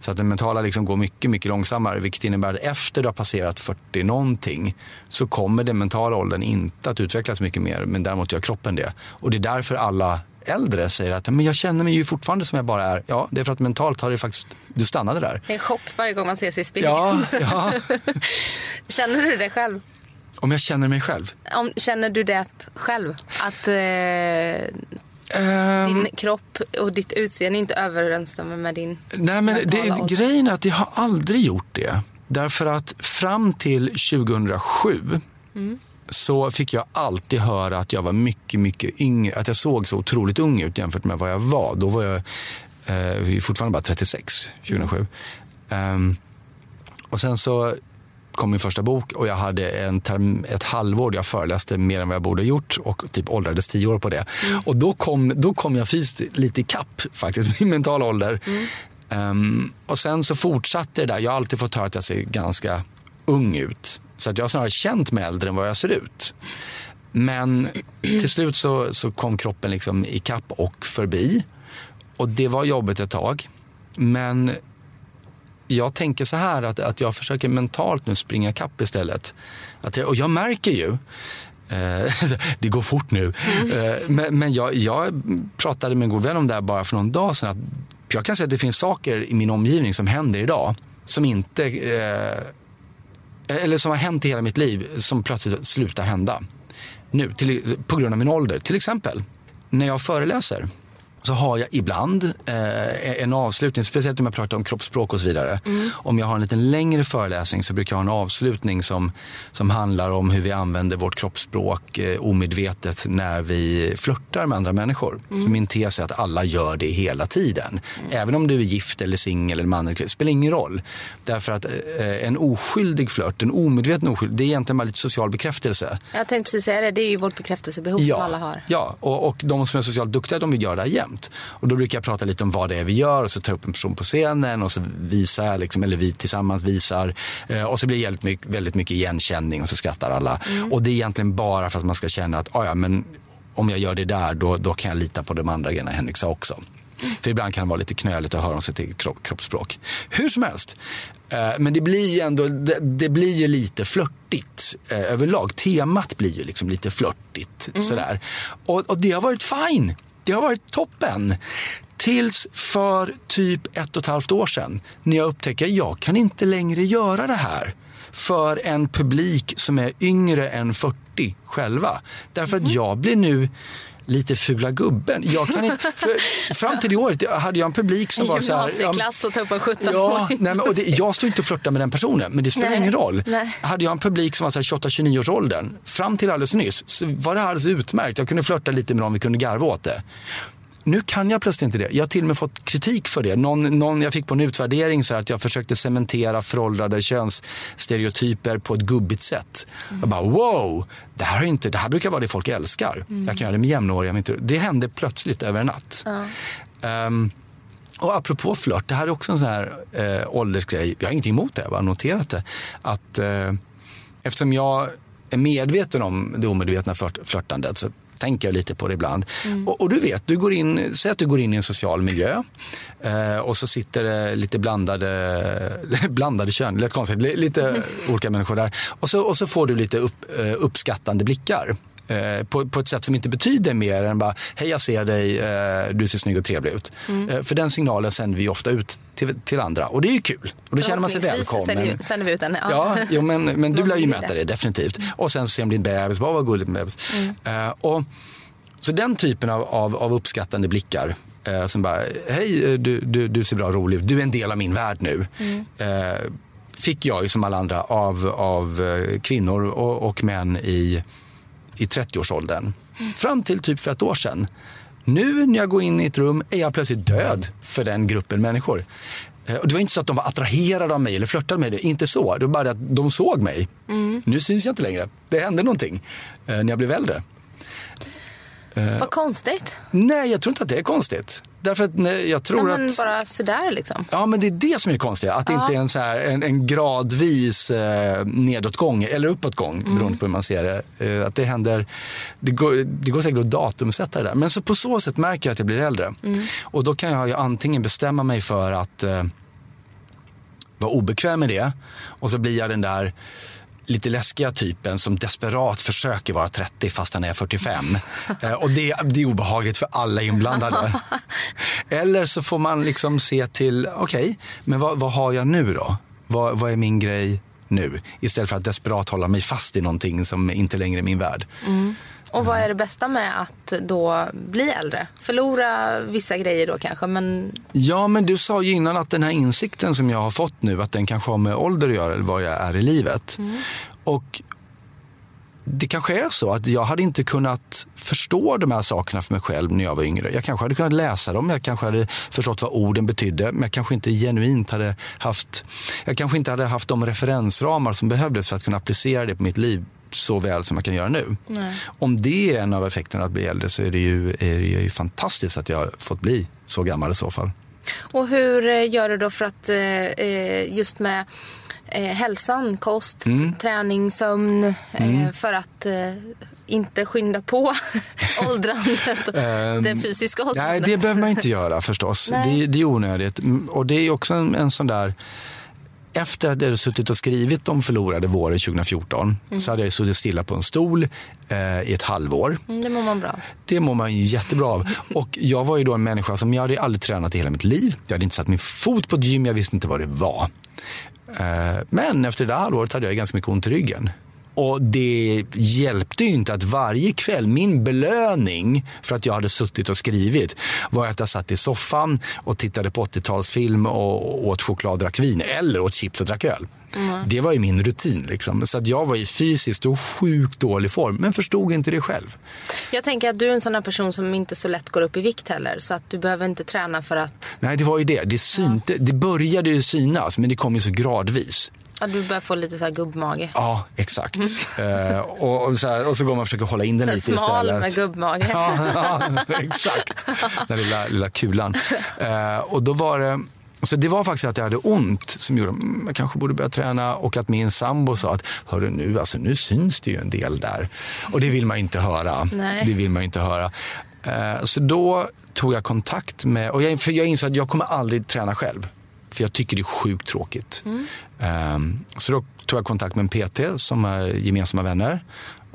Så att den mentala liksom går mycket, mycket långsammare vilket innebär att efter du har passerat 40 någonting så kommer den mentala åldern inte att utvecklas mycket mer men däremot gör kroppen det. Och det är därför alla äldre säger att men jag känner mig ju fortfarande som jag bara är. Ja, det är för att mentalt har det faktiskt, du stannade där. Det är en chock varje gång man ser sig i spegeln. Ja, ja. känner du det själv? Om jag känner mig själv? Om, känner du det själv? Att... Eh... Um, din kropp och ditt utseende inte överensstämmer med din Nej, men det, grejen är att jag har aldrig gjort det. Därför att fram till 2007 mm. Så fick jag alltid höra att jag var mycket, mycket yngre. Att jag såg så otroligt ung ut jämfört med vad jag var. Då var jag eh, fortfarande bara 36, 2007. Mm. Um, och sen så kom min första bok och jag hade en term, ett halvår jag föreläste mer än vad jag borde ha gjort och typ åldrades tio år på det. Mm. Och då kom, då kom jag fysiskt lite i kapp faktiskt, min mentala ålder. Mm. Um, och sen så fortsatte det där. Jag har alltid fått höra att jag ser ganska ung ut. Så att jag har snarare känt mig äldre än vad jag ser ut. Men till slut så, så kom kroppen liksom i kapp och förbi. Och det var jobbigt ett tag. Men jag tänker så här att, att jag försöker mentalt nu springa kapp istället. Att jag, och jag märker ju eh, det går fort nu. Mm. Men, men jag, jag, pratade med en god vän om det här bara för någon dag sedan. Att jag kan säga att det finns saker i min omgivning som händer idag som inte... Eh, eller som har hänt i hela mitt liv som plötsligt slutar hända. Nu, till, på grund av min ålder. Till exempel, när jag föreläser så har jag ibland eh, en avslutning, speciellt om jag pratar om kroppsspråk och så vidare. Mm. Om jag har en lite längre föreläsning så brukar jag ha en avslutning som, som handlar om hur vi använder vårt kroppsspråk eh, omedvetet när vi flörtar med andra människor. Mm. För min tes är att alla gör det hela tiden. Mm. Även om du är gift eller singel eller man, det spelar ingen roll. Därför att eh, en oskyldig flört, en omedveten oskyldig, det är egentligen bara lite social bekräftelse. Jag tänkte precis säga det, det är ju vårt bekräftelsebehov ja, som alla har. Ja, och, och de som är socialt duktiga de vill göra det igen jämt. Och då brukar jag prata lite om vad det är vi gör och så tar jag upp en person på scenen och så visar jag, liksom, eller vi tillsammans visar. Eh, och så blir det väldigt mycket, väldigt mycket igenkänning och så skrattar alla. Mm. Och det är egentligen bara för att man ska känna att ah, ja, men om jag gör det där då, då kan jag lita på de andra grejerna Henrik sa också. För ibland kan det vara lite knöligt att höra om sitt eget kroppsspråk. Hur som helst. Eh, men det blir ju ändå, det, det blir ju lite flörtigt eh, överlag. Temat blir ju liksom lite flörtigt. Mm. Sådär. Och, och det har varit fine det har varit toppen. Tills för typ ett och ett halvt år sedan när jag upptäcker att jag kan inte längre göra det här för en publik som är yngre än 40 själva. Därför att mhm. jag blir nu lite fula gubben. Jag kan inte, fram till det året hade jag en publik som var så här... Gymnasieklass och ta upp en 17 ja, nej, men, och det, Jag stod inte och flörtade med den personen, men det spelar nej, ingen roll. Nej. Hade jag en publik som var 28-29 års åldern, fram till alldeles nyss, så var det alldeles utmärkt. Jag kunde flörta lite med dem, vi kunde garva åt det. Nu kan jag plötsligt inte det. Jag har till och med fått kritik för det. Någon, någon jag fick på en utvärdering så att jag försökte cementera föråldrade könsstereotyper på ett gubbigt sätt. Mm. Jag bara wow, det här, är inte, det här brukar vara det folk älskar. Mm. Jag kan göra det med jämnåriga. Men det hände plötsligt över en natt. Mm. Um, och apropå flört, det här är också en sån här eh, åldersgrej. Jag har ingenting emot det, jag har noterat det. Att, eh, eftersom jag är medveten om det omedvetna flört, flörtandet så tänker jag lite på det ibland. Mm. Och, och, du vet, du går in, säg att du går in i en social miljö eh, och så sitter det lite blandade, blandade kön, lite konstigt, lite olika människor där. Och så, och så får du lite upp, eh, uppskattande blickar. Eh, på, på, ett sätt som inte betyder mer än bara hej jag ser dig, eh, du ser snygg och trevlig ut. Mm. Eh, för den signalen sänder vi ofta ut till, till, andra och det är ju kul. Och då känner man sig välkommen. sänder vi ut den. Ja, ja jo, men, men du lär ju möta det definitivt. Och sen så ser de din bebis, bara vad gulligt med bebis. Mm. Uh, och, så den typen av, av, av uppskattande blickar uh, som bara, hej du, du, du ser bra rolig ut, du är en del av min värld nu. Mm. Fick jag ju som alla andra av, av kvinnor och, och män i i 30-årsåldern. Fram till typ för ett år sedan. Nu när jag går in i ett rum är jag plötsligt död för den gruppen människor. Eh, och det var inte så att de var attraherade av mig eller flörtade med mig. Inte så. Det var bara att de såg mig. Mm. Nu syns jag inte längre. Det hände någonting eh, när jag blev äldre. Vad konstigt. Nej, jag tror inte att det är konstigt. Därför att nej, jag tror ja, men att... Bara sådär liksom. Ja, men det är det som är konstigt. Att det inte är en, så här, en, en gradvis eh, nedåtgång eller uppåtgång mm. beroende på hur man ser det. Eh, att det händer, det går, det går säkert att datumsätta det där. Men så på så sätt märker jag att jag blir äldre. Mm. Och då kan jag ju antingen bestämma mig för att eh, vara obekväm med det och så blir jag den där lite läskiga typen som desperat försöker vara 30 fast han är 45. Eh, och det, det är obehagligt för alla inblandade. Eller så får man liksom se till, okej, okay, men vad, vad, har jag nu då? Vad, vad, är min grej nu? Istället för att desperat hålla mig fast i någonting som inte längre är min värld. Mm. Och vad är det bästa med att då bli äldre? Förlora vissa grejer då kanske, men... Ja, men du sa ju innan att den här insikten som jag har fått nu, att den kanske har med ålder att göra eller vad jag är i livet. Mm. Och det kanske är så att jag hade inte kunnat förstå de här sakerna för mig själv när jag var yngre. Jag kanske hade kunnat läsa dem, jag kanske hade förstått vad orden betydde, men jag kanske inte genuint hade haft, jag kanske inte hade haft de referensramar som behövdes för att kunna applicera det på mitt liv så väl som jag kan göra nu. Nej. Om det är en av effekterna att bli äldre så är det, ju, är det ju fantastiskt att jag har fått bli så gammal i så fall. Och hur eh, gör du då för att eh, eh, just med hälsan, kost, mm. träning, sömn mm. för att inte skynda på åldrandet, den ehm, fysiska åldrandet? Nej, det behöver man inte göra förstås. Det, det, är onödigt. Och det är också en, en sån där efter att jag hade suttit och skrivit om förlorade våren 2014 mm. så hade jag suttit stilla på en stol eh, i ett halvår. Mm, det mår man bra Det mår man jättebra av. Och jag var ju då en människa som jag hade aldrig tränat i hela mitt liv. Jag hade inte satt min fot på ett gym, jag visste inte vad det var. Eh, men efter det där halvåret hade jag ganska mycket ont i ryggen. Och det hjälpte ju inte att varje kväll, min belöning för att jag hade suttit och skrivit var att jag satt i soffan och tittade på 80-talsfilm och åt choklad och drack vin eller åt chips och drack öl. Mm. Det var ju min rutin. Liksom. Så att jag var i fysiskt och sjukt dålig form, men förstod inte det själv. Jag tänker att du är en sån här person som inte så lätt går upp i vikt heller. Så att du behöver inte träna för att... Nej, det var ju det. Det, synte, ja. det började ju synas, men det kom ju så gradvis. Ja, du börjar få lite så här gubbmage. Ja, exakt. Mm. Uh, och, och, så här, och, så går man och försöker hålla in den lite smal istället. Smal med gubbmage. ja, ja, exakt. Den lilla, lilla kulan. Uh, och då var det... Så det var faktiskt att jag hade ont som gjorde att mm, jag kanske borde börja träna och att min sambo sa att Hörru, nu, alltså, nu syns det ju en del där. Och det vill man inte höra. Nej. Det vill man inte höra. Uh, så då tog jag kontakt med, och jag, för jag insåg att jag kommer aldrig träna själv. För jag tycker det är sjukt tråkigt. Mm. Um, så då tog jag kontakt med en PT som är gemensamma vänner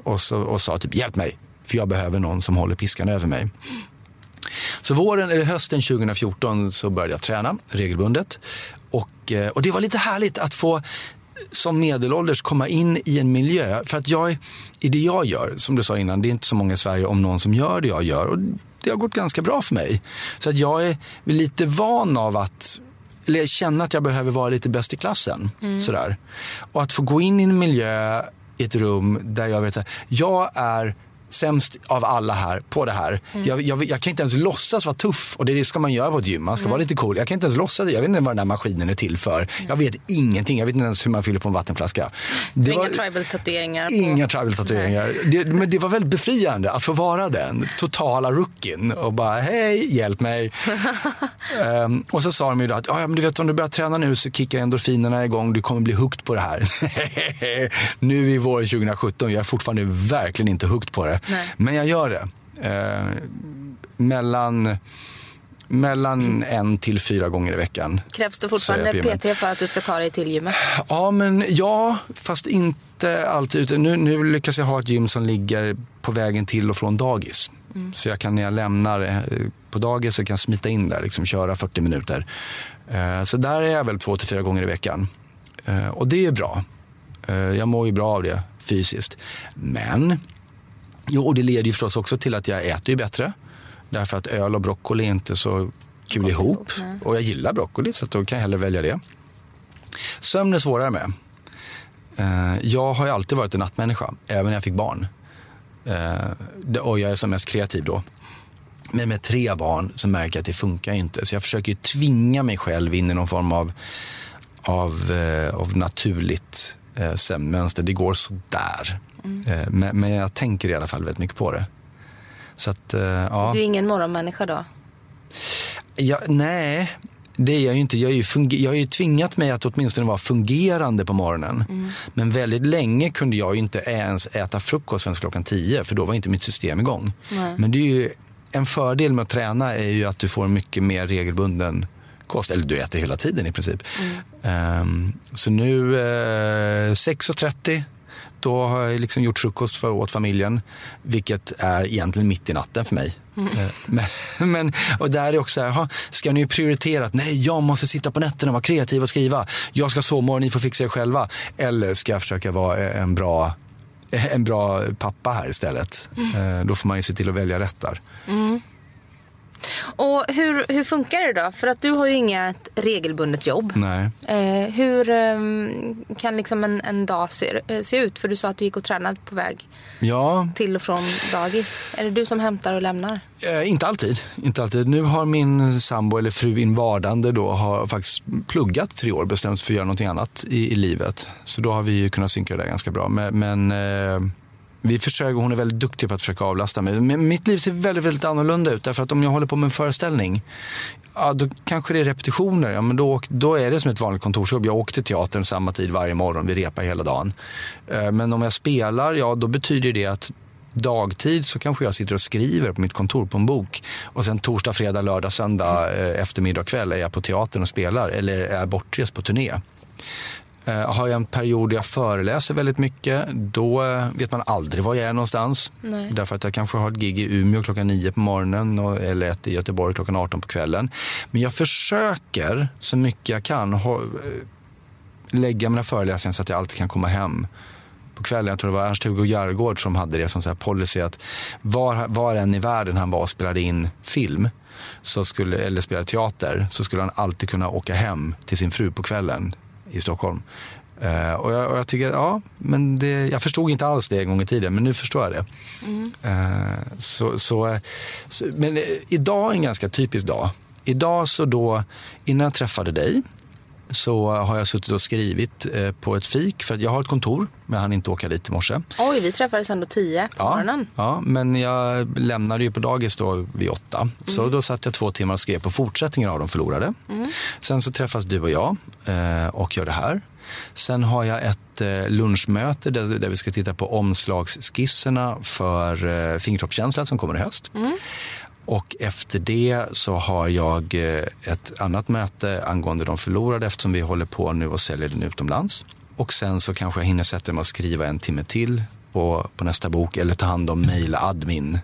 och, så, och sa typ hjälp mig, för jag behöver någon som håller piskan över mig. Så våren, eller hösten 2014 så började jag träna regelbundet. Och, eh, och det var lite härligt att få som medelålders komma in i en miljö. För att jag, i det jag gör, som du sa innan, det är inte så många i Sverige om någon som gör det jag gör. Och det har gått ganska bra för mig. Så att jag är lite van av att eller känna att jag behöver vara lite bäst i klassen. Mm. Sådär. Och att få gå in i en miljö, i ett rum där jag vet att jag är sämst av alla här på det här. Mm. Jag, jag, jag, kan inte ens låtsas vara tuff och det ska man göra på ett gym. Man ska mm. vara lite cool. Jag kan inte ens låtsas Jag vet inte vad den här maskinen är till för. Mm. Jag vet ingenting. Jag vet inte ens hur man fyller på en vattenflaska. Det inga tribal-tatueringar? Inga tribal-tatueringar. Det, men det var väldigt befriande att få vara den totala rookien och bara hej, hjälp mig. um, och så sa de ju då att ja, men du vet om du börjar träna nu så kickar endorfinerna igång. Du kommer bli hooked på det här. nu i våren 2017, jag är fortfarande verkligen inte hooked på det. Nej. Men jag gör det. Eh, mellan mellan en till fyra gånger i veckan. Krävs det fortfarande PT för att du ska ta dig till gymmet? Ja, men ja, fast inte alltid. Nu, nu lyckas jag ha ett gym som ligger på vägen till och från dagis. Mm. Så jag kan när jag lämnar eh, på dagis så kan jag smita in där, liksom köra 40 minuter. Eh, så där är jag väl två till fyra gånger i veckan. Eh, och det är bra. Jag mår ju bra av det fysiskt. Men Jo, och det leder ju förstås också till att jag äter ju bättre. Därför att öl och broccoli är inte så kul Gott ihop. ihop och jag gillar broccoli så då kan jag hellre välja det. Sömn är svårare med. Eh, jag har ju alltid varit en nattmänniska, även när jag fick barn. Eh, och jag är som mest kreativ då. Men med tre barn så märker jag att det funkar inte. Så jag försöker tvinga mig själv in i någon form av, av, eh, av naturligt sömnmönster. Det går sådär. Mm. Men, men, jag tänker i alla fall väldigt mycket på det. Så att, eh, ja. Du är ingen morgonmänniska då? Ja, nej, det är jag ju inte. Jag, är ju jag har ju tvingat mig att åtminstone vara fungerande på morgonen. Mm. Men väldigt länge kunde jag ju inte ens äta frukost förrän klockan tio för då var inte mitt system igång. Nej. Men det är ju, en fördel med att träna är ju att du får mycket mer regelbunden kost. Eller du äter hela tiden i princip. Mm. Um, så nu uh, 6.30 då har jag liksom gjort frukost för åt familjen, vilket är egentligen mitt i natten för mig. Mm. Eh, men, men, och där är också här, ska ni prioritera att nej, jag måste sitta på nätterna och vara kreativ och skriva. Jag ska sova och ni får fixa er själva. Eller ska jag försöka vara en bra en bra pappa här istället. Mm. Då får man ju se till att välja rätt där. Mm. Och hur, hur funkar det då? För att du har ju inget regelbundet jobb. Nej. Eh, hur eh, kan liksom en, en dag se, eh, se ut? För du sa att du gick och tränade på väg ja. till och från dagis. Är det du som hämtar och lämnar? Eh, inte alltid. Inte alltid. Nu har min sambo eller fru in vardande då har faktiskt pluggat tre år, bestämt för att göra någonting annat i, i livet. Så då har vi kunnat synka det ganska bra. Men, men eh, vi försöker, hon är väldigt duktig på att försöka avlasta mig. Men mitt liv ser väldigt, väldigt annorlunda ut. Därför att om jag håller på med en föreställning, ja, då kanske det är repetitioner. Ja, men då, då är det som ett vanligt kontorsjobb. Jag åker till teatern samma tid varje morgon. Vi repar hela dagen. Eh, men om jag spelar, ja då betyder det att dagtid så kanske jag sitter och skriver på mitt kontor på en bok. Och sen torsdag, fredag, lördag, söndag, eh, eftermiddag eftermiddag, kväll är jag på teatern och spelar. Eller är bortrest på turné. Eh, har jag en period där jag föreläser väldigt mycket, då eh, vet man aldrig var jag är någonstans. Nej. Därför att jag kanske har ett gig i Umeå klockan nio på morgonen eller ett i Göteborg klockan 18 på kvällen. Men jag försöker så mycket jag kan eh, lägga mina föreläsningar så att jag alltid kan komma hem på kvällen. Jag tror det var Ernst-Hugo Järgård som hade det som så policy att var, var än i världen han var och spelade in film så skulle, eller spelade teater så skulle han alltid kunna åka hem till sin fru på kvällen i Stockholm. Uh, och, jag, och, jag, tycker, ja, men det, jag förstod inte alls det en gång i tiden, men nu förstår jag det. Mm. Uh, så, så, så, men idag är en ganska typisk dag. Idag så då, innan jag träffade dig, så har jag suttit och skrivit eh, på ett fik för att jag har ett kontor, men jag hann inte åka dit i morse. Oj, vi träffades ändå tio på ja, morgonen. Ja, men jag lämnade ju på dagis då vid åtta. Mm. Så då satt jag två timmar och skrev på fortsättningen av De förlorade. Mm. Sen så träffas du och jag eh, och gör det här. Sen har jag ett eh, lunchmöte där, där vi ska titta på omslagsskisserna för eh, Fingertoppskänsla som kommer i höst. Mm. Och efter det så har jag eh, ett annat möte angående de förlorade eftersom vi håller på nu och säljer den utomlands. Och sen så kanske jag hinner sätta mig och skriva en timme till på, på nästa bok eller ta hand om mail admin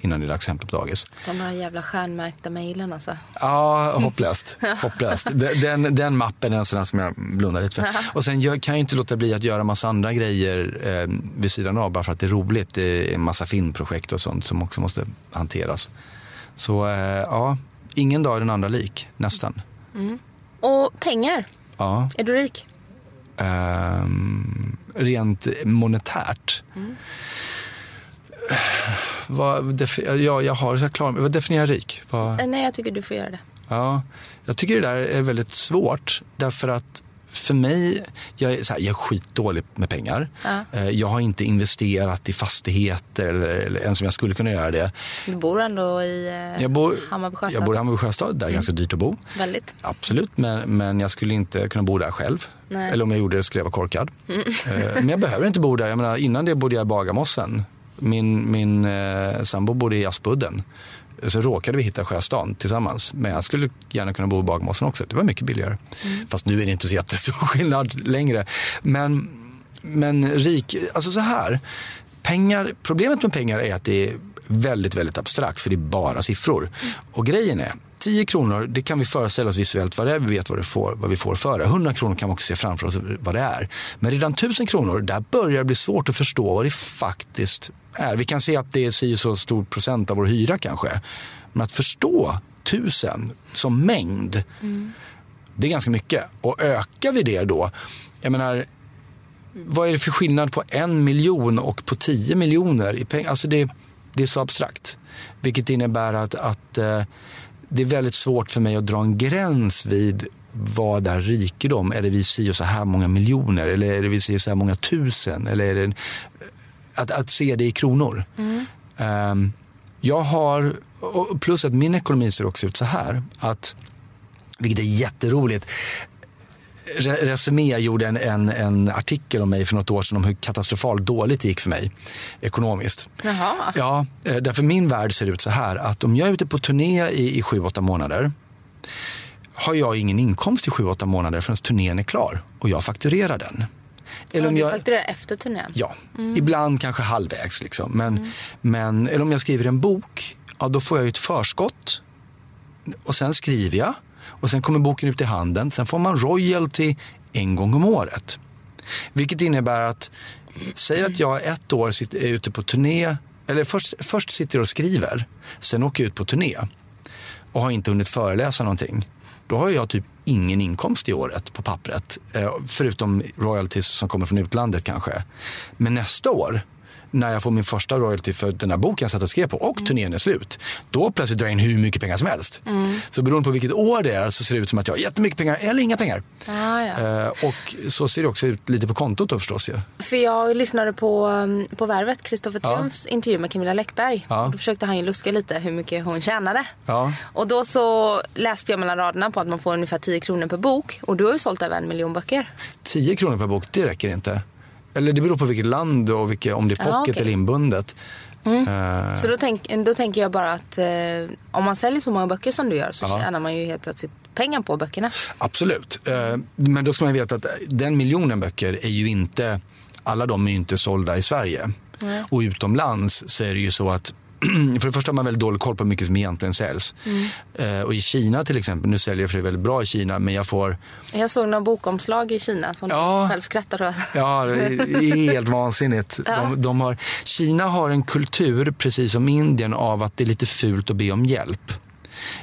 innan det är dags hem på dagis. De här jävla stjärnmärkta mejlen alltså. Ja, hopplöst. hopplöst. Den, den mappen är en sån som jag blundar lite för. Och sen jag kan jag inte låta bli att göra massa andra grejer eh, vid sidan av bara för att det är roligt. Det är en massa filmprojekt och sånt som också måste hanteras. Så eh, ja, ingen dag är den andra lik, nästan. Mm. Och pengar? Ja. Är du rik? Um, rent monetärt? Mm vad, ja, jag har så klar, vad definierar rik? Vad... Eh, nej, jag tycker du får göra det. Ja, jag tycker det där är väldigt svårt därför att för mig, jag är, så här, jag är skitdålig med pengar. Ja. Eh, jag har inte investerat i fastigheter eller, eller ens om jag skulle kunna göra det. Du bor ändå i eh, jag bor, Hammarby Sjöstad? Jag bor i Hammarby Sjöstad, där är mm. ganska dyrt att bo. Väldigt. Absolut, men, men jag skulle inte kunna bo där själv. Nej. Eller om jag gjorde det skulle jag vara korkad. Mm. Men jag behöver inte bo där. Jag menar, innan det bodde jag i Bagarmossen. Min, min eh, sambo bodde i Aspudden. Så råkade vi hitta Sjöstan tillsammans. Men jag skulle gärna kunna bo i Bagarmossen också. Det var mycket billigare. Mm. Fast nu är det inte så jättestor skillnad längre. Men, men rik, alltså så här. Pengar, problemet med pengar är att det är väldigt, väldigt abstrakt för det är bara siffror. Mm. Och grejen är, 10 kronor, det kan vi föreställa oss visuellt vad det är, vi vet vad, det får, vad vi får för det. 100 kronor kan vi också se framför oss vad det är. Men redan 1000 kronor, där börjar det bli svårt att förstå vad det faktiskt är. Vi kan se att det är si så stor procent av vår hyra kanske. Men att förstå 1000 som mängd, mm. det är ganska mycket. Och ökar vi det då, jag menar, vad är det för skillnad på en miljon och på 10 miljoner i pengar? Alltså det, det är så abstrakt. Vilket innebär att, att eh, det är väldigt svårt för mig att dra en gräns vid vad är rikedom? Är det vi si och så här många miljoner eller är det vi si och så här många tusen? Eller är det att, att se det i kronor. Mm. Um, jag har, plus att min ekonomi ser också ut så här, att, vilket är jätteroligt. Resumé gjorde en, en, en, artikel om mig för något år sedan om hur katastrofalt dåligt det gick för mig ekonomiskt. Jaha. Ja, eh, därför min värld ser ut så här att om jag är ute på turné i, i sju, åtta månader har jag ingen inkomst i sju, åtta månader förrän turnén är klar och jag fakturerar den. Eller om jag fakturerar efter turnén? Ja, mm. ibland kanske halvvägs. Liksom. Men, mm. men, eller om jag skriver en bok, ja, då får jag ett förskott. Och sen skriver jag och sen kommer boken ut i handen. Sen får man royalty en gång om året. Vilket innebär att säg att jag ett år sitter, är ute på turné, eller först, först sitter och skriver, sen åker jag ut på turné och har inte hunnit föreläsa någonting. Då har jag typ ingen inkomst i året på pappret. Eh, förutom royalties som kommer från utlandet kanske. Men nästa år när jag får min första royalty för den här boken jag satt och skrev på och mm. turnén är slut. Då plötsligt drar jag in hur mycket pengar som helst. Mm. Så beroende på vilket år det är så ser det ut som att jag har jättemycket pengar eller inga pengar. Ah, ja. eh, och så ser det också ut lite på kontot då förstås. Ja. För jag lyssnade på, um, på Värvet, Kristoffer Triumfs ja. intervju med Camilla Läckberg. Ja. Då försökte han ju luska lite hur mycket hon tjänade. Ja. Och då så läste jag mellan raderna på att man får ungefär 10 kronor per bok. Och du har ju sålt över en miljon böcker. 10 kronor per bok, det räcker inte. Eller det beror på vilket land och vilket, om det är pocket ja, okay. eller inbundet. Mm. Uh, så då, tänk, då tänker jag bara att uh, om man säljer så många böcker som du gör så ja. tjänar man ju helt plötsligt pengar på böckerna. Absolut. Uh, men då ska man veta att den miljonen böcker är ju inte, alla de är ju inte sålda i Sverige. Mm. Och utomlands så är det ju så att för det första har man väldigt dålig koll på hur mycket som egentligen säljs. Mm. Eh, och i Kina till exempel, nu säljer jag för det väldigt bra i Kina, men jag får... Jag såg några bokomslag i Kina som ja, du själv skrattar åt. Ja, det är helt vansinnigt. Ja. De, de, har, Kina har en kultur, precis som Indien, av att det är lite fult att be om hjälp.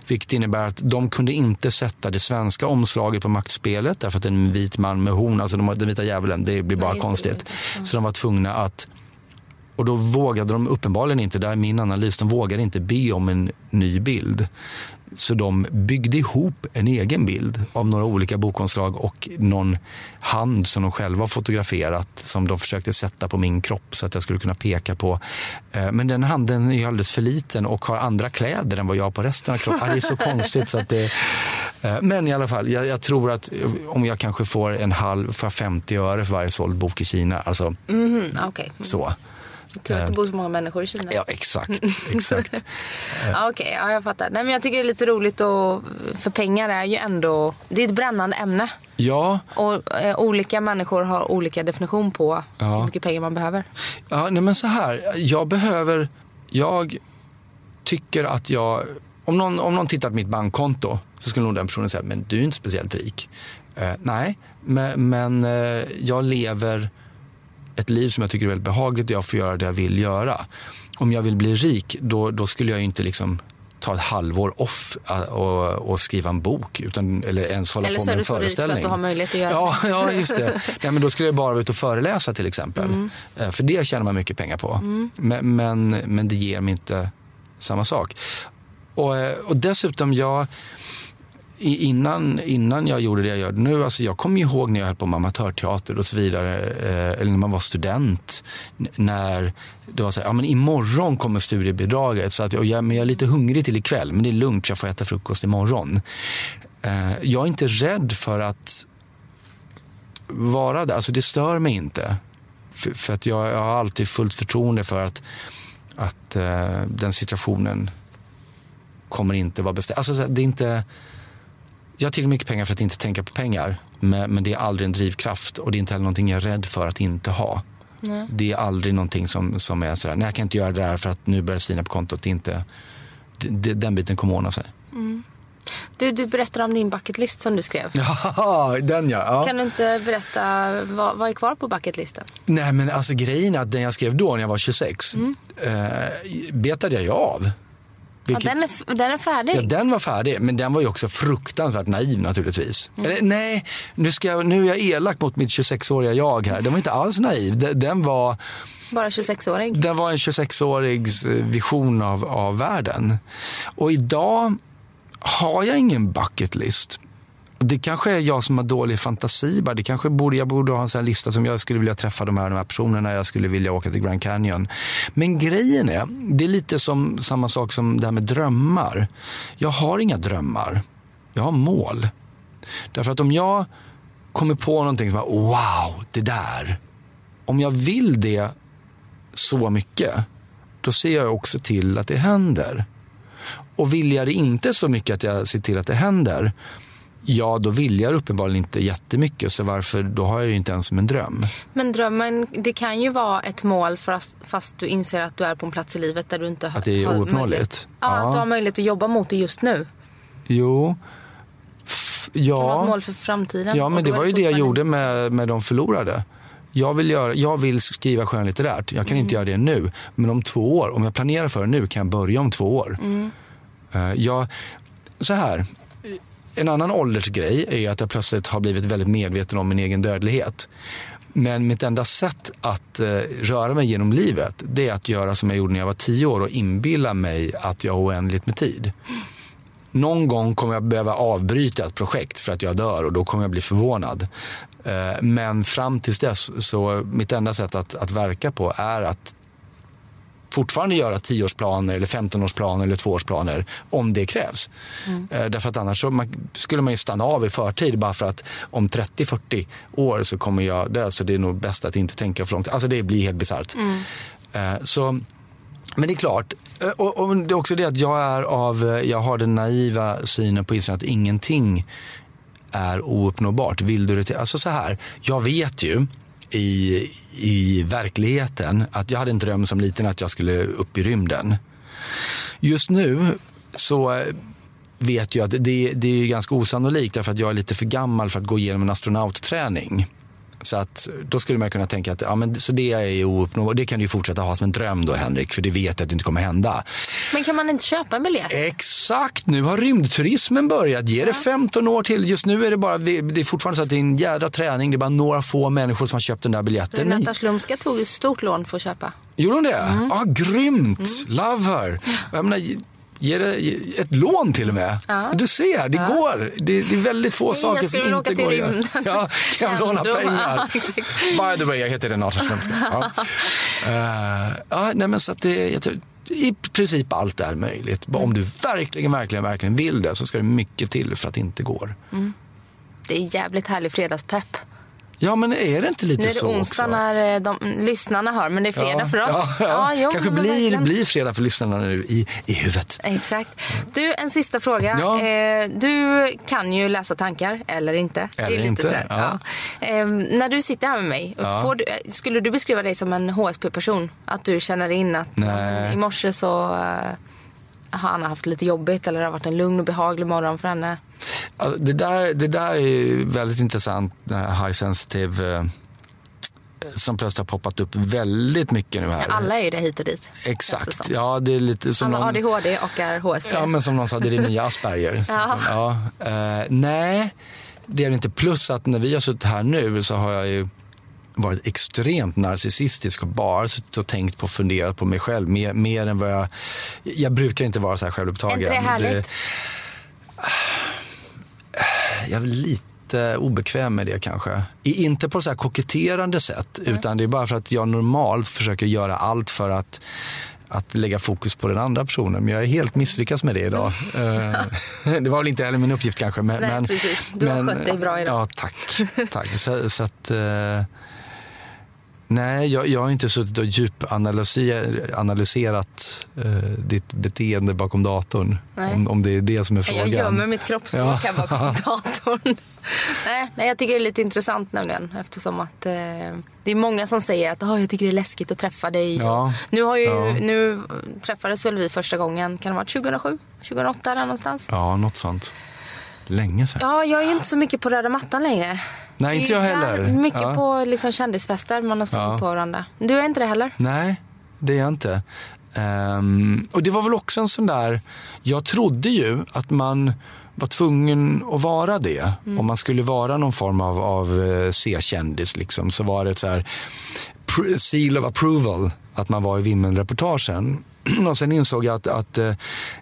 Vilket innebär att de kunde inte sätta det svenska omslaget på maktspelet därför att en vit man med horn, alltså de, den vita djävulen, det blir bara Nej, konstigt. Så de var tvungna att och då vågade de uppenbarligen inte, där är min analys, de vågade inte be om en ny bild. Så de byggde ihop en egen bild av några olika bokomslag och någon hand som de själva fotograferat som de försökte sätta på min kropp så att jag skulle kunna peka på. Eh, men den handen är alldeles för liten och har andra kläder än vad jag har på resten av kroppen. Det är så konstigt. Så att det, eh, men i alla fall, jag, jag, tror att om jag kanske får en halv, för 50 öre för varje såld bok i Kina. Alltså, mm, okay. mm. så. Tur att det bor så många människor i Kina. Ja, exakt. exakt. ja, Okej, okay, ja, jag fattar. Nej, men jag tycker det är lite roligt och för pengar är ju ändå, det är ett brännande ämne. Ja. Och eh, olika människor har olika definition på ja. hur mycket pengar man behöver. Ja, nej men så här, jag behöver, jag tycker att jag, om någon, om någon tittar på mitt bankkonto så skulle nog den personen säga, men du är inte speciellt rik. Eh, nej, men, men eh, jag lever ett liv som jag tycker är väldigt behagligt och jag får göra det jag vill göra. Om jag vill bli rik, då, då skulle jag inte liksom ta ett halvår off äh, och, och, skriva en bok utan, eller ens hålla eller på med en föreställning. Eller så är du så rik så att du har möjlighet att göra ja, ja, just det. Nej, men då skulle jag bara vara ute och föreläsa till exempel. Mm. Äh, för det tjänar man mycket pengar på. Mm. Men, men, men, det ger mig inte samma sak. Och, äh, och dessutom, jag innan, innan jag gjorde det jag gör nu, alltså jag kommer ihåg när jag höll på med amatörteater och så vidare, eh, eller när man var student, när det var så här, ja men imorgon kommer studiebidraget, så att, och jag, men jag är lite hungrig till ikväll, men det är lugnt, jag får äta frukost imorgon. Eh, jag är inte rädd för att vara där, alltså det stör mig inte. För, för att jag, jag, har alltid fullt förtroende för att, att eh, den situationen kommer inte vara bestämd. Alltså, det är inte jag har tillräckligt mycket pengar för att inte tänka på pengar. Men, men, det är aldrig en drivkraft och det är inte heller någonting jag är rädd för att inte ha. Nej. Det är aldrig någonting som, som är sådär, nej jag kan inte göra det där för att nu börjar det sina på kontot. Det inte, det, den biten kommer ordna sig. Mm. Du, du berättar om din bucketlist som du skrev. Ja, den ja. ja. Kan du inte berätta, vad, vad är kvar på bucketlisten? Nej men alltså grejen är att den jag skrev då när jag var 26, mm. eh, betade jag ju av. Vilket, ja, den, är, den är färdig? Ja, den var färdig. Men den var ju också fruktansvärt naiv naturligtvis. Mm. Eller, nej, nu, ska jag, nu är jag elak mot mitt 26-åriga jag här. Den var inte alls naiv. Den, den var... Bara 26-årig? Den var en 26-årigs eh, vision av, av världen. Och idag har jag ingen bucket list. Det kanske är jag som har dålig fantasi. Det kanske borde, jag borde ha en sån lista som jag skulle vilja träffa de här, de här personerna. Jag skulle vilja åka till Grand Canyon. Men grejen är, det är lite som samma sak som det här med drömmar. Jag har inga drömmar. Jag har mål. Därför att om jag kommer på någonting som är wow, det där. Om jag vill det så mycket, då ser jag också till att det händer. Och vill jag det inte så mycket att jag ser till att det händer, Ja, då vill jag uppenbarligen inte jättemycket, så varför, då har jag ju inte ens som en dröm. Men drömmen, det kan ju vara ett mål fast, fast du inser att du är på en plats i livet där du inte har Att det är ouppnåeligt? Ja, ja, att du har möjlighet att jobba mot det just nu. Jo. F ja. Det kan vara ett mål för framtiden. Ja, men det var ju det jag gjorde med, med De förlorade. Jag vill, göra, jag vill skriva skönlitterärt. Jag kan inte göra det nu. Men om två år, om jag planerar för det nu, kan jag börja om två år. Eh, jag, så här, en annan åldersgrej är att jag plötsligt har blivit väldigt medveten om min egen dödlighet. Men mitt enda sätt att eh, röra mig genom livet det är att göra som jag gjorde när jag var tio år och inbilla mig att jag har oändligt med tid. Någon gång kommer jag behöva avbryta ett projekt för att jag dör och då kommer jag bli förvånad. Eh, men fram tills dess, så mitt enda sätt att, att verka på är att fortfarande göra tioårsplaner, eller 15-årsplaner eller tvåårsplaner om det krävs. Mm. Därför att annars man, skulle man ju stanna av i förtid bara för att om 30-40 år så kommer jag dö så det är nog bäst att inte tänka för långt. Alltså det blir helt bisarrt. Mm. Eh, så, men det är klart, eh, och, och, det är också det att jag är av, jag har den naiva synen på Israel att ingenting är ouppnåbart. Vill du det till? Alltså så här, jag vet ju i, i verkligheten att jag hade en dröm som liten att jag skulle upp i rymden. Just nu så vet jag att det, det är ganska osannolikt därför att jag är lite för gammal för att gå igenom en astronautträning. Så att då skulle man kunna tänka att ja, men, så det är ouppnåbart. Det kan du fortsätta ha som en dröm då Henrik, för det vet jag att det inte kommer hända. Men kan man inte köpa en biljett? Exakt, nu har rymdturismen börjat. Ge det 15 år till. Just nu är det bara, det är fortfarande så att det är en jädra träning. Det är bara några få människor som har köpt den där biljetten. Renata Slumska tog ett stort lån för att köpa. Gjorde hon det? Mm. Ah, grymt! Mm. Love her. Jag menar, Ge det ett lån till och med. Ja. Du ser, det ja. går. Det, det, är väldigt få saker som inte går att göra. Ja, kan jag låna pengar? By the way, jag heter Renata Strömska. Ja. Uh, ja, nej, men så att det, jag tror, I princip allt är möjligt. Mm. Om du verkligen, verkligen, verkligen vill det så ska det mycket till för att det inte går. Mm. Det är jävligt härlig fredagspepp. Ja, men är det inte lite så också? Nu är det onsdag när eh, de, lyssnarna hör, men det är fredag ja, för oss. Ja, ja. ja jo, Kanske blir, blir fredag för lyssnarna nu i, i huvudet. Exakt. Du, en sista fråga. Eh, du kan ju läsa tankar, eller inte. Eller inte. Ja. Eh, när du sitter här med mig, du, skulle du beskriva dig som en HSP-person? Att du känner in att Nej. i morse så uh, har Anna haft lite jobbigt eller det har varit en lugn och behaglig morgon för henne? Det där, det där är väldigt intressant, high sensitive eh, som plötsligt har poppat upp väldigt mycket nu här. alla är ju det hit och dit. Exakt. Ja, det är lite som Alla har ADHD och är HSP. Ja, men som någon sa, det är det nya Asperger. ja. ja. Uh, nej, det är det inte. Plus att när vi har suttit här nu så har jag ju varit extremt narcissistisk och bara suttit och tänkt på och funderat på mig själv mer, mer än vad jag... Jag brukar inte vara så här självupptagen. Är inte det härligt? Det, jag är lite obekväm med det kanske. Inte på så här koketterande sätt, mm. utan det är bara för att jag normalt försöker göra allt för att att lägga fokus på den andra personen. Men jag är helt misslyckats med det idag. Mm. det var väl inte heller min uppgift kanske. Men, Nej, precis. Du har skött dig bra idag. Ja, tack. tack. Så, så att, uh, Nej, jag, jag har inte suttit och djupanalyserat eh, ditt beteende bakom datorn. Om, om det är det som är frågan. Jag gömmer mitt kroppsspråk ja. bakom datorn. nej, nej, jag tycker det är lite intressant nämligen eftersom att eh, det är många som säger att oh, jag tycker det är läskigt att träffa dig. Ja. Nu, har ju, ja. nu träffades väl vi första gången, kan det ha varit 2007, 2008 eller någonstans? Ja, något sånt. Länge sedan. Ja, jag är ju inte så mycket på röda mattan längre. Nej, inte jag heller. Mycket ja. på liksom kändisfester man har sprungit ja. på varandra. Du är inte det heller? Nej, det är jag inte. Um, och det var väl också en sån där... Jag trodde ju att man var tvungen att vara det. Mm. Om man skulle vara någon form av, av eh, C-kändis liksom, så var det ett så här seal of approval att man var i Vimmen-reportagen. Och sen insåg jag att, att eh,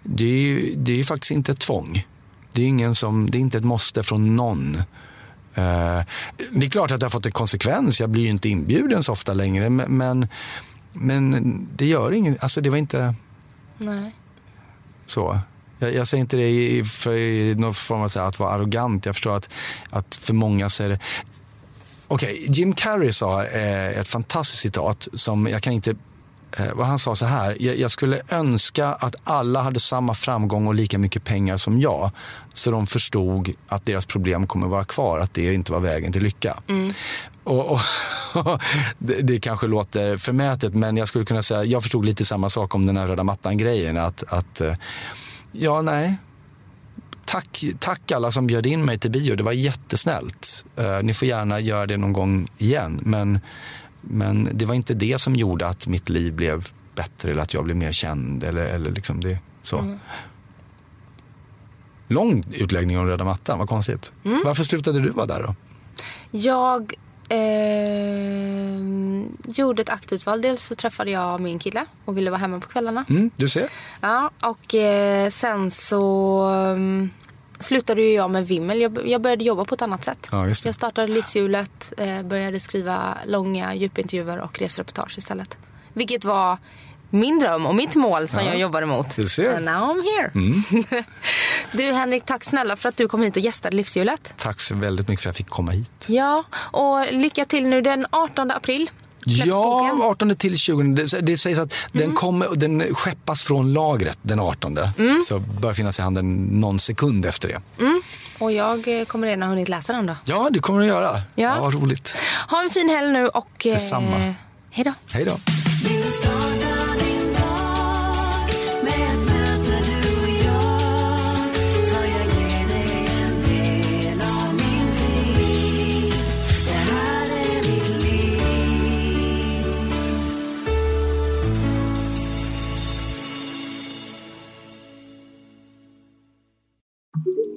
det, är, det är faktiskt inte ett tvång. Det är, ingen som, det är inte ett måste från någon. Uh, det är klart att det har fått en konsekvens. Jag blir ju inte inbjuden så ofta längre. Men, men det gör inget. Alltså det var inte Nej. så. Jag, jag säger inte det i, för i någon form av att vara arrogant. Jag förstår att, att för många så är det... Okej, okay, Jim Carrey sa eh, ett fantastiskt citat som jag kan inte Eh, han sa så här, jag, skulle önska att alla hade samma framgång och lika mycket pengar som jag. Så de förstod att deras problem kommer vara kvar, att det inte var vägen till lycka. Mm. Och, och det, det, kanske låter förmätet, men jag skulle kunna säga, jag förstod lite samma sak om den här röda mattan-grejen. Att, att, eh, ja, nej, tack, tack alla som bjöd in mig till bio. Det var jättesnällt. Uh, ni får gärna göra det någon gång igen. Men, men det var inte det som gjorde att mitt liv blev bättre eller att jag blev mer känd. Eller, eller liksom det, så. Mm. Lång utläggning om röda mattan, vad konstigt. Mm. Varför slutade du vara där då? Jag eh, gjorde ett aktivt val. Dels så träffade jag min kille och ville vara hemma på kvällarna. Mm, du ser. Ja, och eh, sen så um, slutade ju jag med Vimmel. Jag, jag, började jobba på ett annat sätt. Ja, jag startade Livshjulet, eh, började skriva långa djupintervjuer och resreportage istället. Vilket var min dröm och mitt mål som ja, jag jobbade mot. Du ser. And now I'm here. Mm. du Henrik, tack snälla för att du kom hit och gästade Livshjulet. Tack så väldigt mycket för att jag fick komma hit. Ja, och lycka till nu den 18 april. Ja, 18 till 20. Det, det sägs att mm. den, kommer, den skeppas från lagret den 18. Mm. Så bör finnas i handen någon sekund efter det. Mm. Och jag eh, kommer redan ha hunnit läsa den då. Ja, det kommer du göra. Ja. ja vad roligt. Ha en fin helg nu och... Detsamma. Eh, hej då. Hej då.